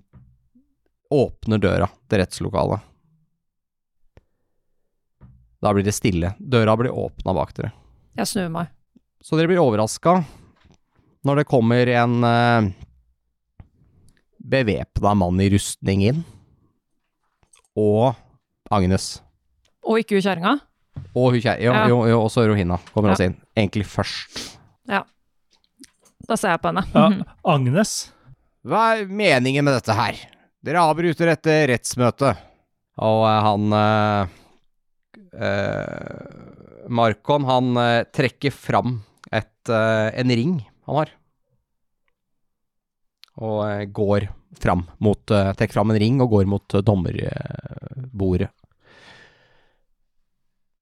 åpner døra til rettslokalet. Da blir det stille. Døra blir åpna bak dere. Jeg snur meg. Så dere blir overraska når det kommer en eh, bevæpna mann i rustning inn, og Agnes. Og ikke hun kjerringa. Og hun jo, Ja. jo, jo, også Rohina kommer Ja. også inn. Egentlig først. Ja. Da ser jeg på henne. Ja, Mhm. Agnes? Hva er meningen med dette her? Dere avbryter dette rettsmøtet. Og eh, han eh, eh, Markon, han eh, trekker fram et, eh, en ring han har. Og eh, går fram mot eh, Trekker fram en ring og går mot eh, dommerbordet.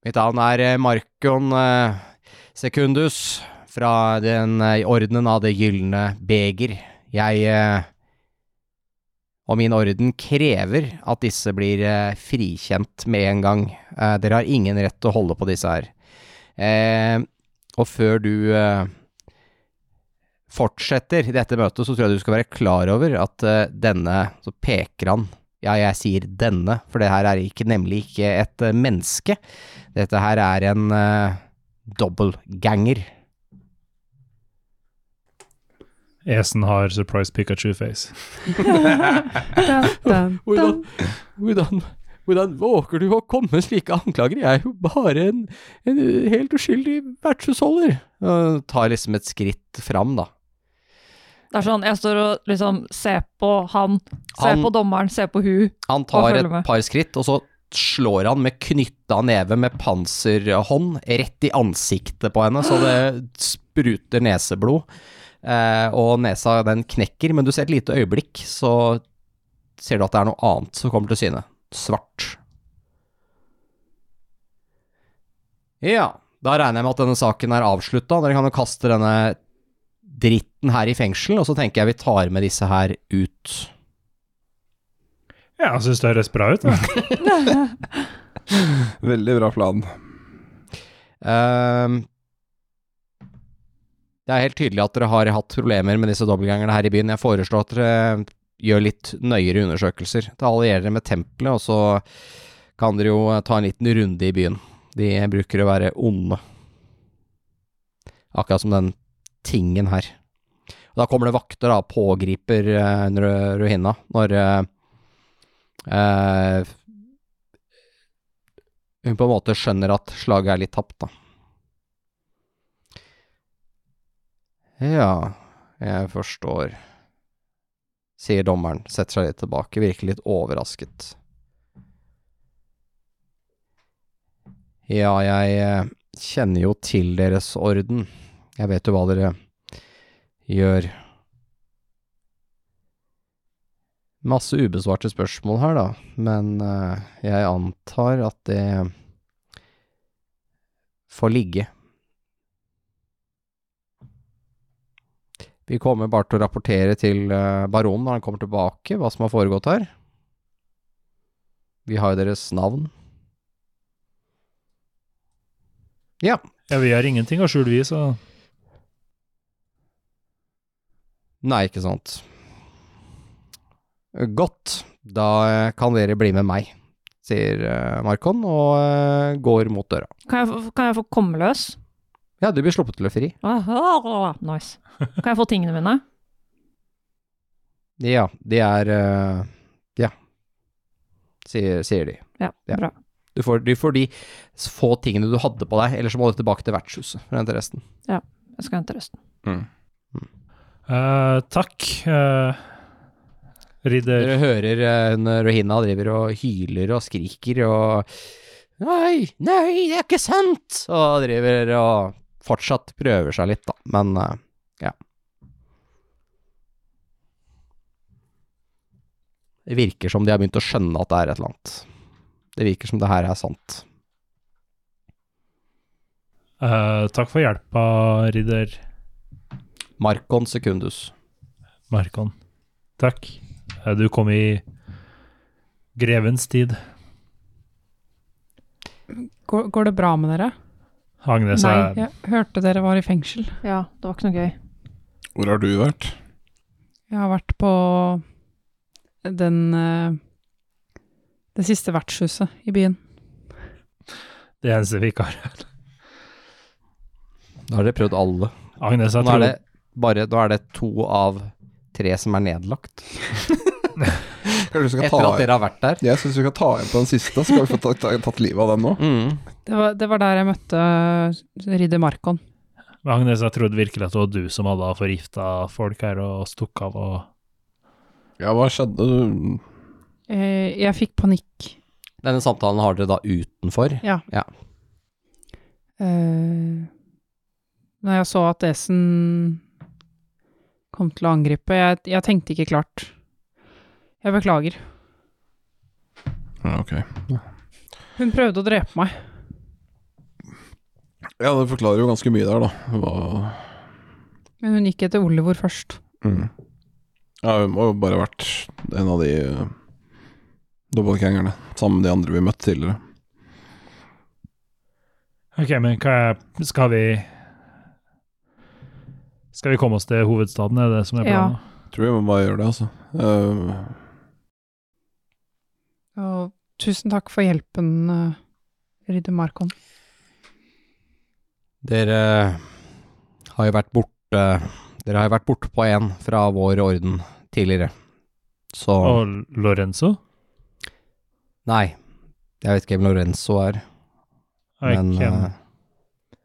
Mitt navn er eh, Markon Sekundus fra den ordenen av Det gylne beger. Jeg og min orden krever at disse blir frikjent med en gang. Dere har ingen rett til å holde på disse her. Og før du fortsetter i dette møtet, så tror jeg du skal være klar over at eh, denne Så peker han. Ja, jeg sier denne, for det her er ikke, nemlig ikke et eh, menneske. Dette her er en uh, dobbeltganger. Esen har surprise Pikachu-face. Hvordan, hvordan, hvordan våger du å komme med slike anklager? Jeg er jo bare en, en helt uskyldig vertshusholder. Tar liksom et skritt fram, da. Det er sånn, jeg står og liksom ser på han, ser Han- på dommeren, ser på hun. Han tar et par skritt, og så slår han med knytta neve med panserhånd rett i ansiktet på henne, så det spruter neseblod. Eh, og nesa den knekker, men du ser et lite øyeblikk, så ser du at det er noe annet som kommer til syne. Svart. Ja, da regner jeg med at denne saken er avslutta. Dere kan jo kaste denne dritten her i fengsel, og så tenker jeg vi tar med disse her ut. Ja, jeg syns det høres bra ut. Veldig bra plan. Ehm, det er helt tydelig at dere har hatt problemer med disse dobbeltgangerne her i byen. Jeg foreslår at dere gjør litt nøyere undersøkelser. Da allierer dere med tempelet, og så kan dere jo ta en liten runde i byen. De bruker å være onde. Akkurat som den tingen her. Og da kommer det vakter, da, pågriper uh, Ruhinna når uh, eh, hun på en måte skjønner at slaget er litt tapt, da. Ja, jeg forstår, sier dommeren, setter seg litt tilbake, virker litt overrasket. Ja, jeg eh, kjenner jo til deres orden. Jeg vet jo hva dere gjør. Masse ubesvarte spørsmål her, da, men eh, jeg antar at det får ligge. Vi kommer bare til å rapportere til eh, baronen når han kommer tilbake, hva som har foregått her. Vi har jo deres navn. Ja, vi har ingenting å skjule, vi, så Nei, ikke sant. Godt. Da eh, kan dere bli med meg, sier eh, Markon, og eh, går mot døra. Kan jeg, kan jeg få komme løs? Ja, du blir sluppet til å fri. Ah, Nice. Kan jeg få tingene mine? Ja, de er Ja, sier, sier de. Ja, Ja. bra. Du får, du får de få tingene du hadde på deg, eller så må du tilbake til vertshuset for å hente resten. Ja, Jeg skal hente resten. Mm. Mm. Eh, Takk, Uh, ridder. Dere hører eh, hun Rohina driver og hyler og skriker og Nei, nei, det er ikke sant! Og driver og fortsatt prøver seg litt, da, men ja. Det virker som de har begynt å skjønne at det er et eller annet. Det virker som det her er sant. Takk for hjelpa, ridder Markon Secundus. Markon. Takk. Eh, du kom i grevens tid. Går, går det bra med dere? Agnes Nei, er jeg hørte dere var i fengsel. Ja, det var ikke noe gøy. Hvor har du vært? Jeg har vært på den eh, Det siste vertshuset i byen. det eneste vi ikke har. Da har dere prøvd alle. Agnes, jeg Nå er tror det bare da er det to av tre som er nedlagt. Etter at dere har vært der. Jeg syns vi skal ta igjen på den siste, så skal vi få tatt, tatt livet av den nå. Mm. Det var, det var der jeg møtte ridder Markon. Agnes, jeg trodde virkelig at det var du som hadde forgifta folk her og stukket av og Ja, hva skjedde? Eh, jeg fikk panikk. Denne samtalen har dere da utenfor. Ja. Ja. Eh, når jeg så at Esen kom til å angripe Jeg, jeg tenkte ikke klart. Jeg beklager. Ja, ok. Hun prøvde å drepe meg. Ja, det forklarer jo ganske mye der, da. Hva Men hun gikk etter Oliver først. mm. Ja, hun må jo bare ha vært en av de uh, dobbeltgjengerne. sammen med de andre vi møtte tidligere. Ok, men hva er Skal vi Skal vi komme oss til hovedstaden, er det som er planen? Ja. tror Tror vi må bare gjøre det, altså. Uh... Og tusen takk for hjelpen, uh, Rydde Markon. Dere har jo vært borte Dere har jo vært borte på en fra vår orden tidligere. Så Og Lorenzo? Nei, jeg vet ikke hvem Lorenzo er, Nei, men hvem, eh,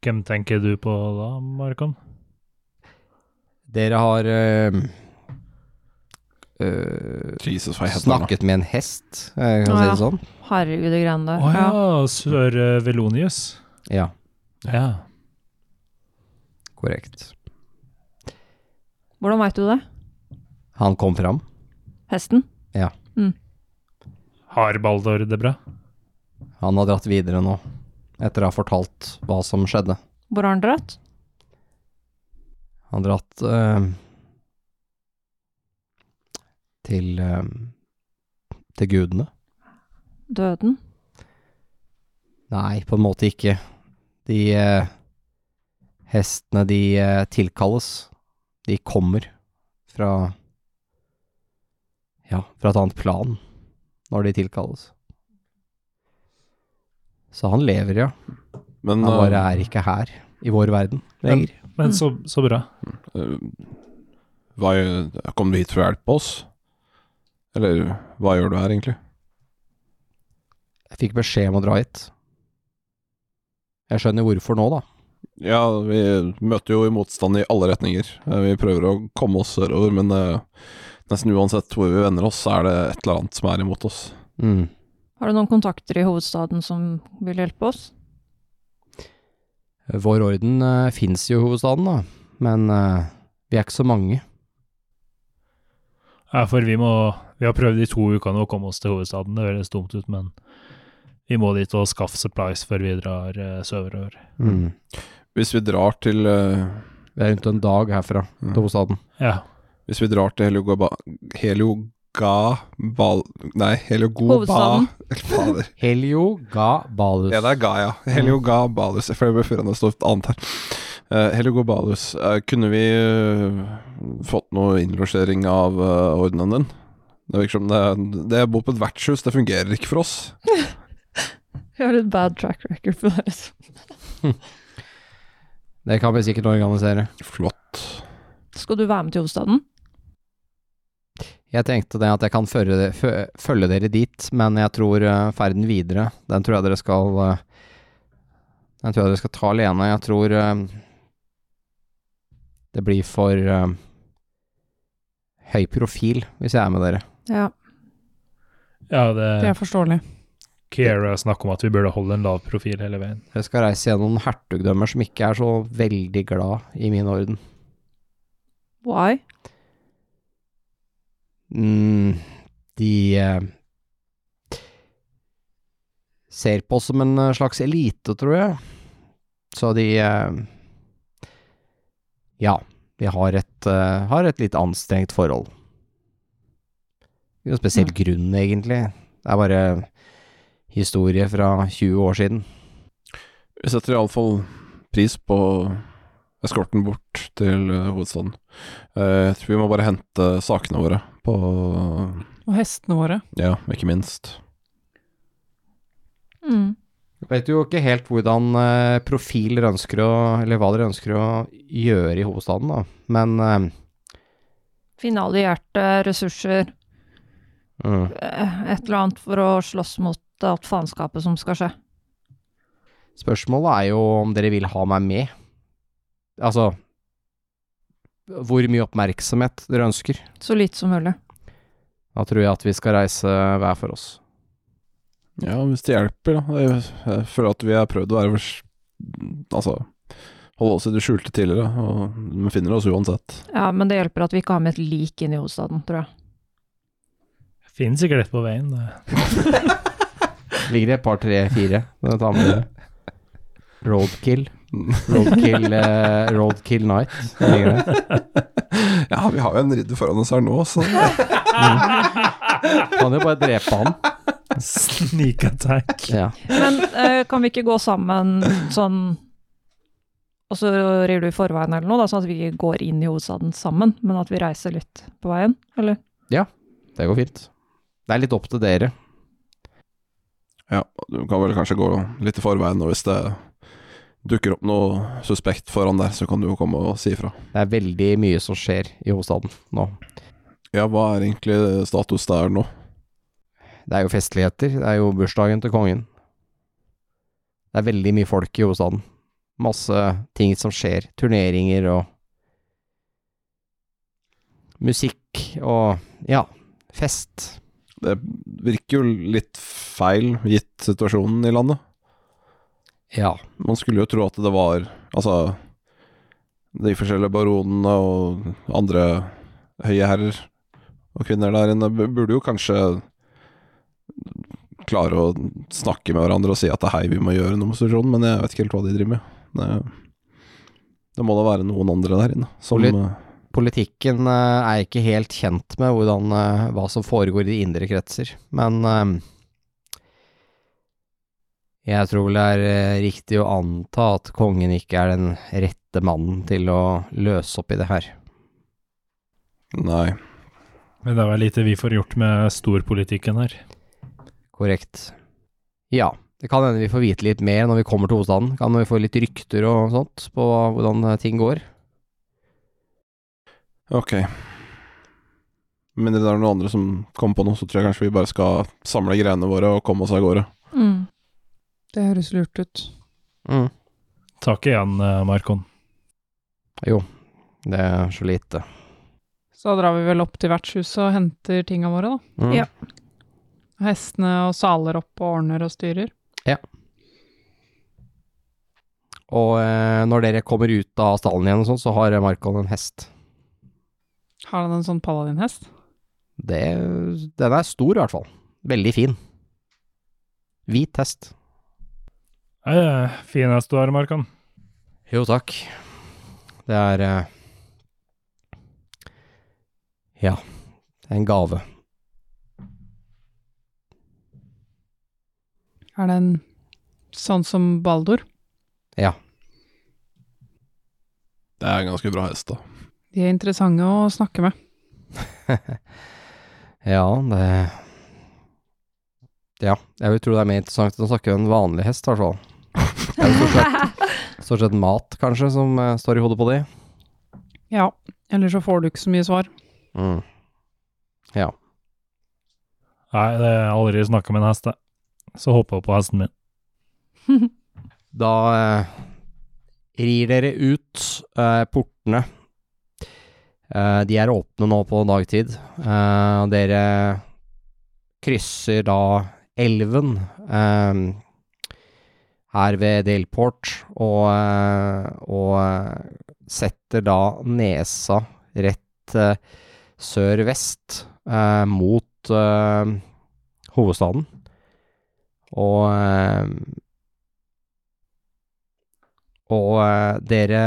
hvem tenker du på da, Markon? Dere har eh, eh, Jesus, hva heter han da? snakket med en hest, eh, kan Å, si ja. det sånn? Herregud, det greiene der. Å ja, sør eh, Velonius. Ja, Ja. korrekt. Hvordan veit du det? Han kom fram. Hesten? Har Baldor det bra? Han har dratt videre nå, etter å ha fortalt hva som skjedde. Hvor har han dratt? Han har dratt eh, til eh, til gudene. Døden? Nei, på en måte ikke. De eh, hestene, de eh, tilkalles. De kommer fra Ja, fra et annet plan når de tilkalles. Så han lever, ja. Men Han bare eh, er ikke her, i vår verden, lenger. Men så, så bra. eh, hva, gjør- Kom du hit for å hjelpe oss? Eller hva gjør du her, egentlig? Jeg fikk beskjed om å dra hit. Jeg skjønner hvorfor nå, da. Ja, vi møter jo i motstand i alle retninger. Eh, Vi prøver å komme oss sørover, men eh, nesten uansett hvor vi vender oss, så er det et eller annet som er imot oss. Mm. Har du noen kontakter i hovedstaden som vil hjelpe oss? Vår orden uh, fins jo i hovedstaden, da. Men uh, vi er ikke så mange. Ja, for vi må Vi har prøvd i to uker nå å komme oss til hovedstaden. Det høres dumt ut, men vi må dit og skaffe supplies før vi drar uh, sørover. Mm. Hvis vi drar til uh, Vi er rundt en dag herfra Mm. til hovedstaden. Ja. Hvis vi drar til Heliogaba- Helioga-bal... Nei, Heliogoba Hovedstaden. Fader. Heliogabalus. Ja, det er Gaia. Heliogabalus. For jeg ble før han står et annet her. Uh, Heliogobalus. uh, kunne vi uh, fått noe innlosjering av uh, ordenen din? Det virker som det, det å bo på et vertshus, det fungerer ikke for oss. Vi har et bad track record på det. liksom. Det kan vi sikkert organisere. Flott. Skal du være med til hovedstaden? Jeg tenkte det at jeg kan følge, følge dere dit, men jeg tror eh, ferden videre, den tror jeg dere skal eh, Den tror jeg dere skal ta alene. Jeg tror eh, det blir for høy profil hvis jeg er med dere. Ja. Ja, det, Det er forståelig. Kiera snakker om at vi burde holde en lav profil hele veien. Dere skal reise gjennom hertugdømmer som ikke er så veldig glad i min orden. Why? Mm, de eh, ser på oss som en eh, slags elite, tror jeg. Så de eh, Ja, de har et, eh, har et litt anstrengt forhold. Ikke noen spesiell grunn, egentlig. Det er bare historie fra 20 år siden. Vi setter iallfall pris på eskorten bort til eh, hovedstaden. Eh, jeg tror vi må bare hente sakene våre på Og hestene våre. Ja, ikke minst. Mm. Vet jo ikke helt hvordan eh, profil dere ønsker å Eller hva dere ønsker å gjøre i hovedstaden, da. Men eh, Finne allierte ressurser, mm. eh, et eller annet for å slåss mot alt faenskapet som skal skje. Spørsmålet er jo om dere vil ha meg med. Altså Hvor mye oppmerksomhet dere ønsker. Så lite som mulig. Da tror jeg at vi skal reise hver for oss. Ja, hvis det hjelper, da. Jeg, føler at vi har prøvd å være Altså holde oss i det skjulte tidligere, og vi finner oss uansett. Ja, men det hjelper at vi ikke har med et lik inn i hovedstaden, tror jeg. Finnes sikkert et på veien. Det. Ligger det et par, tre, fire? Det tar ta med dere? Roadkill. Roadkill, uh, roadkill night. Ja, vi har jo en ridder foran oss her nå, så Kan jo bare drepe han. Sneak attack. Ja. Men uh, kan vi ikke gå sammen sånn Og så rir du i forveien eller noe, da, sånn at vi går inn i hovedstaden sammen, men at vi reiser litt på veien, eller? Ja, Det går fint. Det er litt opp til dere. Ja, du kan vel kanskje gå litt i forveien, nå hvis det dukker opp noe suspekt foran der, så kan du jo komme og si ifra. Det er veldig mye som skjer i hovedstaden nå. Ja, hva er egentlig status der nå? Det er jo festligheter. Det er jo bursdagen til kongen. Det er veldig mye folk i hovedstaden. Masse ting som skjer. Turneringer og Musikk og ja, fest. Det virker jo litt feil, gitt situasjonen i landet. Ja. Man skulle jo tro at det var Altså De forskjellige baronene og andre høye herrer og kvinner der inne burde jo kanskje klare å snakke med hverandre og si at det er hei, vi må gjøre noe med situasjonen, men jeg vet ikke helt hva de driver med. Det, det må da være noen andre der inne som eh, Politikken eh, er ikke helt kjent med hvordan, eh, hva som foregår i de indre kretser, men jeg tror vel det er eh, riktig å anta at kongen ikke er den rette mannen til å løse opp i det her. Nei. Men det er vel lite vi får gjort med storpolitikken her. Korrekt. Ja, det kan hende vi får vite litt mer når vi kommer til hovedstaden. Kan vi få litt rykter og sånt på hvordan eh, ting går. Ok. Men det er noen andre som kommer på noe, så tror jeg kanskje vi bare skal samle greiene våre og komme oss av gårde. Mm. Det høres lurt ut. Mm. Takk igjen, eh, Markon. Jo, det er så lite. Så drar vi vel opp til vertshuset og henter tinga våre, da. Mm. Ja. Hestene og saler opp og ordner og styrer. Ja. Og eh, når dere kommer ut av stallen igjen og sånn, så har Markon en hest. Har han en sånn paladinhest? Det, den er stor i hvert fall. Veldig fin. Hvit hest. Eh, fin hest du har, Markan. Jo, takk. Det er eh, Ja, det er en gave. Er den sånn som Baldor? Ja. Det er en ganske bra hest, da. De er interessante å snakke med. ja, det Ja, jeg vil tro det er mer interessant enn å snakke med en vanlig hest, i hvert fall. Stort sett, mat, kanskje, som uh, står i hodet på de. Ja, eller så får du ikke så mye svar. Mm. Ja. Nei, det har jeg aldri snakka med en hest, jeg. Så hoppa jeg på hesten min. Da uh, rir dere ut uh, portene. Eh, de er åpne nå på dagtid. Eh, dere krysser da elven eh, her ved Delport, og, eh, og eh, setter da nesa rett eh, sør-vest mot hovedstaden. Og Og dere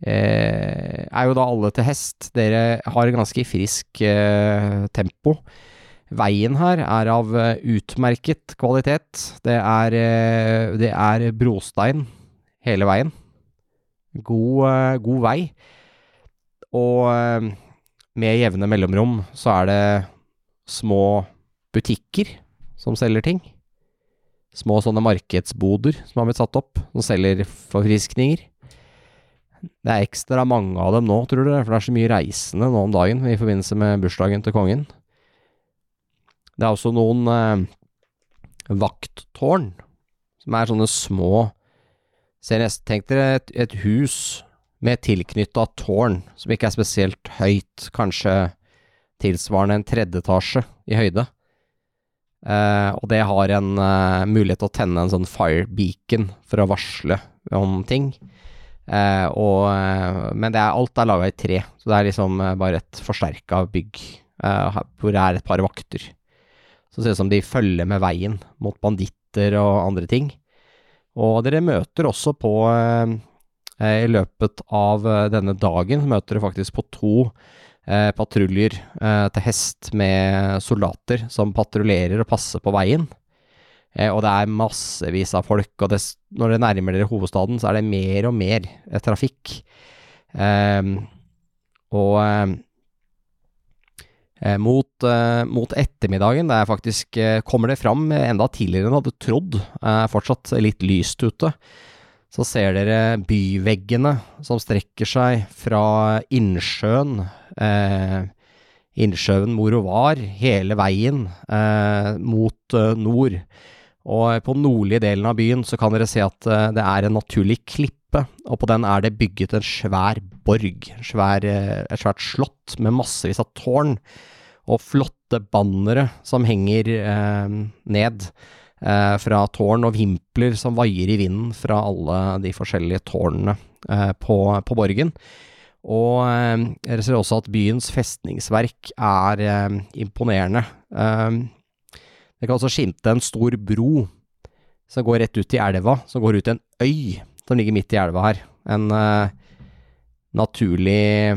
er jo da alle til hest. Dere har ganske frisk tempo. Veien her er av eh, utmerket kvalitet. Det er, eh, det er brostein hele veien. God, eh, god vei. Og med jevne mellomrom så er det små butikker som selger ting. Små sånne markedsboder som har blitt satt opp, som selger forfriskninger. Det er ekstra mange av dem nå, tror dere, for det er så mye reisende nå om dagen i forbindelse med bursdagen til kongen. Det er også noen eh, vakttårn, som er sånne små Ser Tenk dere et, et hus med tilknytta tårn, som ikke er spesielt høyt, kanskje tilsvarende en tredje etasje i høyde. Eh, og det har en eh, mulighet til å tenne en sånn fire beacon for å varsle om ting. Eh, og, eh, men er, alt er laga i tre, så det er liksom eh, bare et forsterka bygg eh, hvor det er et par vakter. Så det ser ut som de følger med veien mot banditter og andre ting. Og dere møter også på eh, eh, I løpet av eh, denne dagen møter dere faktisk på to patruljer til hest med soldater som patruljerer og passer på veien. Og det er massevis av folk, og det, når dere nærmer dere hovedstaden, så er det mer og mer trafikk. Og mot, eh, mot ettermiddagen, det er faktisk eh, Kommer det fram enda tidligere enn jeg hadde trodd, eh, fortsatt litt lyst ute, så ser dere byveggene som strekker seg fra innsjøen, eh, innsjøen Morovar, hele veien eh, mot eh, nord. Og på nordlige delen av byen så kan dere se at eh, det er en naturlig klippe, og på den er det bygget en svær borg, svær, eh, et svært slott med massevis av tårn og flotte bannere som henger eh, ned eh, fra tårn og vimpler som vaier i vinden fra alle de forskjellige tårnene eh, på, på borgen. Og eh, dere ser også at byens festningsverk er eh, imponerende. Eh, det kan også skimte en stor bro som går rett ut i elva, som går ut til en øy som ligger midt i elva her. En uh, naturlig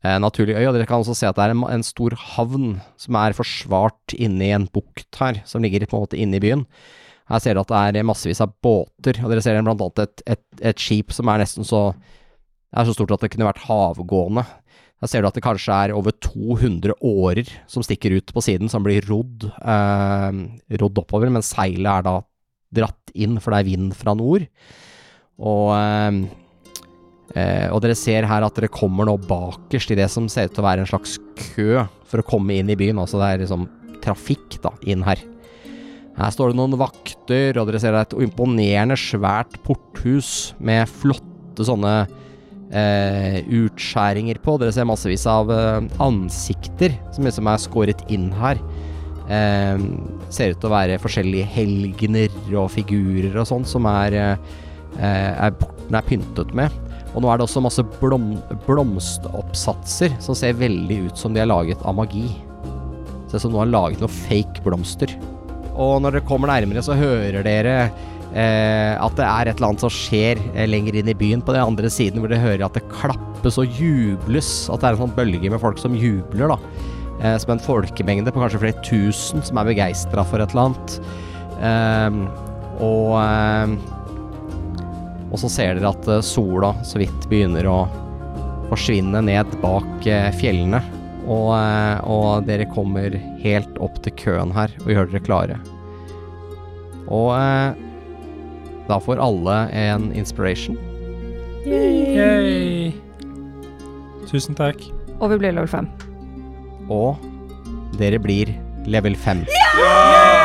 uh, naturlig øy, og dere kan også se at det er en, en stor havn som er forsvart inne i en bukt her, som ligger på en måte inne i byen. Her ser dere at det er massevis av båter, og dere ser blant annet et, et, et skip som er nesten så er så stort at det kunne vært havgående. Her ser du at det kanskje er over 200 årer som stikker ut på siden, som blir rodd, eh, rodd oppover, men seilet er da dratt inn, for det er vind fra nord. Og, eh, eh, og dere ser her at dere kommer nå bakerst i det som ser ut til å være en slags kø for å komme inn i byen. Altså det er liksom trafikk da, inn her. Her står det noen vakter, og dere ser er et imponerende svært porthus med flotte sånne eh, utskjæringer på. Dere ser massevis av eh, ansikter som liksom er skåret inn her. Eh, ser ut til å være forskjellige helgener og figurer og sånn som er, eh, er porten er pyntet med. Og nå er det også masse blom, blomstoppsatser som ser veldig ut som de er laget av magi. Ser ut som noen har laget noen fake blomster. Og når dere kommer nærmere, så hører dere eh, at det er et eller annet som skjer eh, lenger inn i byen på den andre siden, hvor dere hører at det klappes og jubles. At det er en sånn bølge med folk som jubler, da. Eh, som en folkemengde på kanskje flere tusen som er begeistra for et eller annet. Eh, og eh, Og så ser dere at eh, sola så vidt begynner å forsvinne ned bak eh, fjellene. Og, eh, og dere kommer helt opp til køen her og gjør dere klare. Og eh, da får alle en inspiration. Yay! Tusen takk. Og vi blir level 5. Og dere blir level 5. Ja!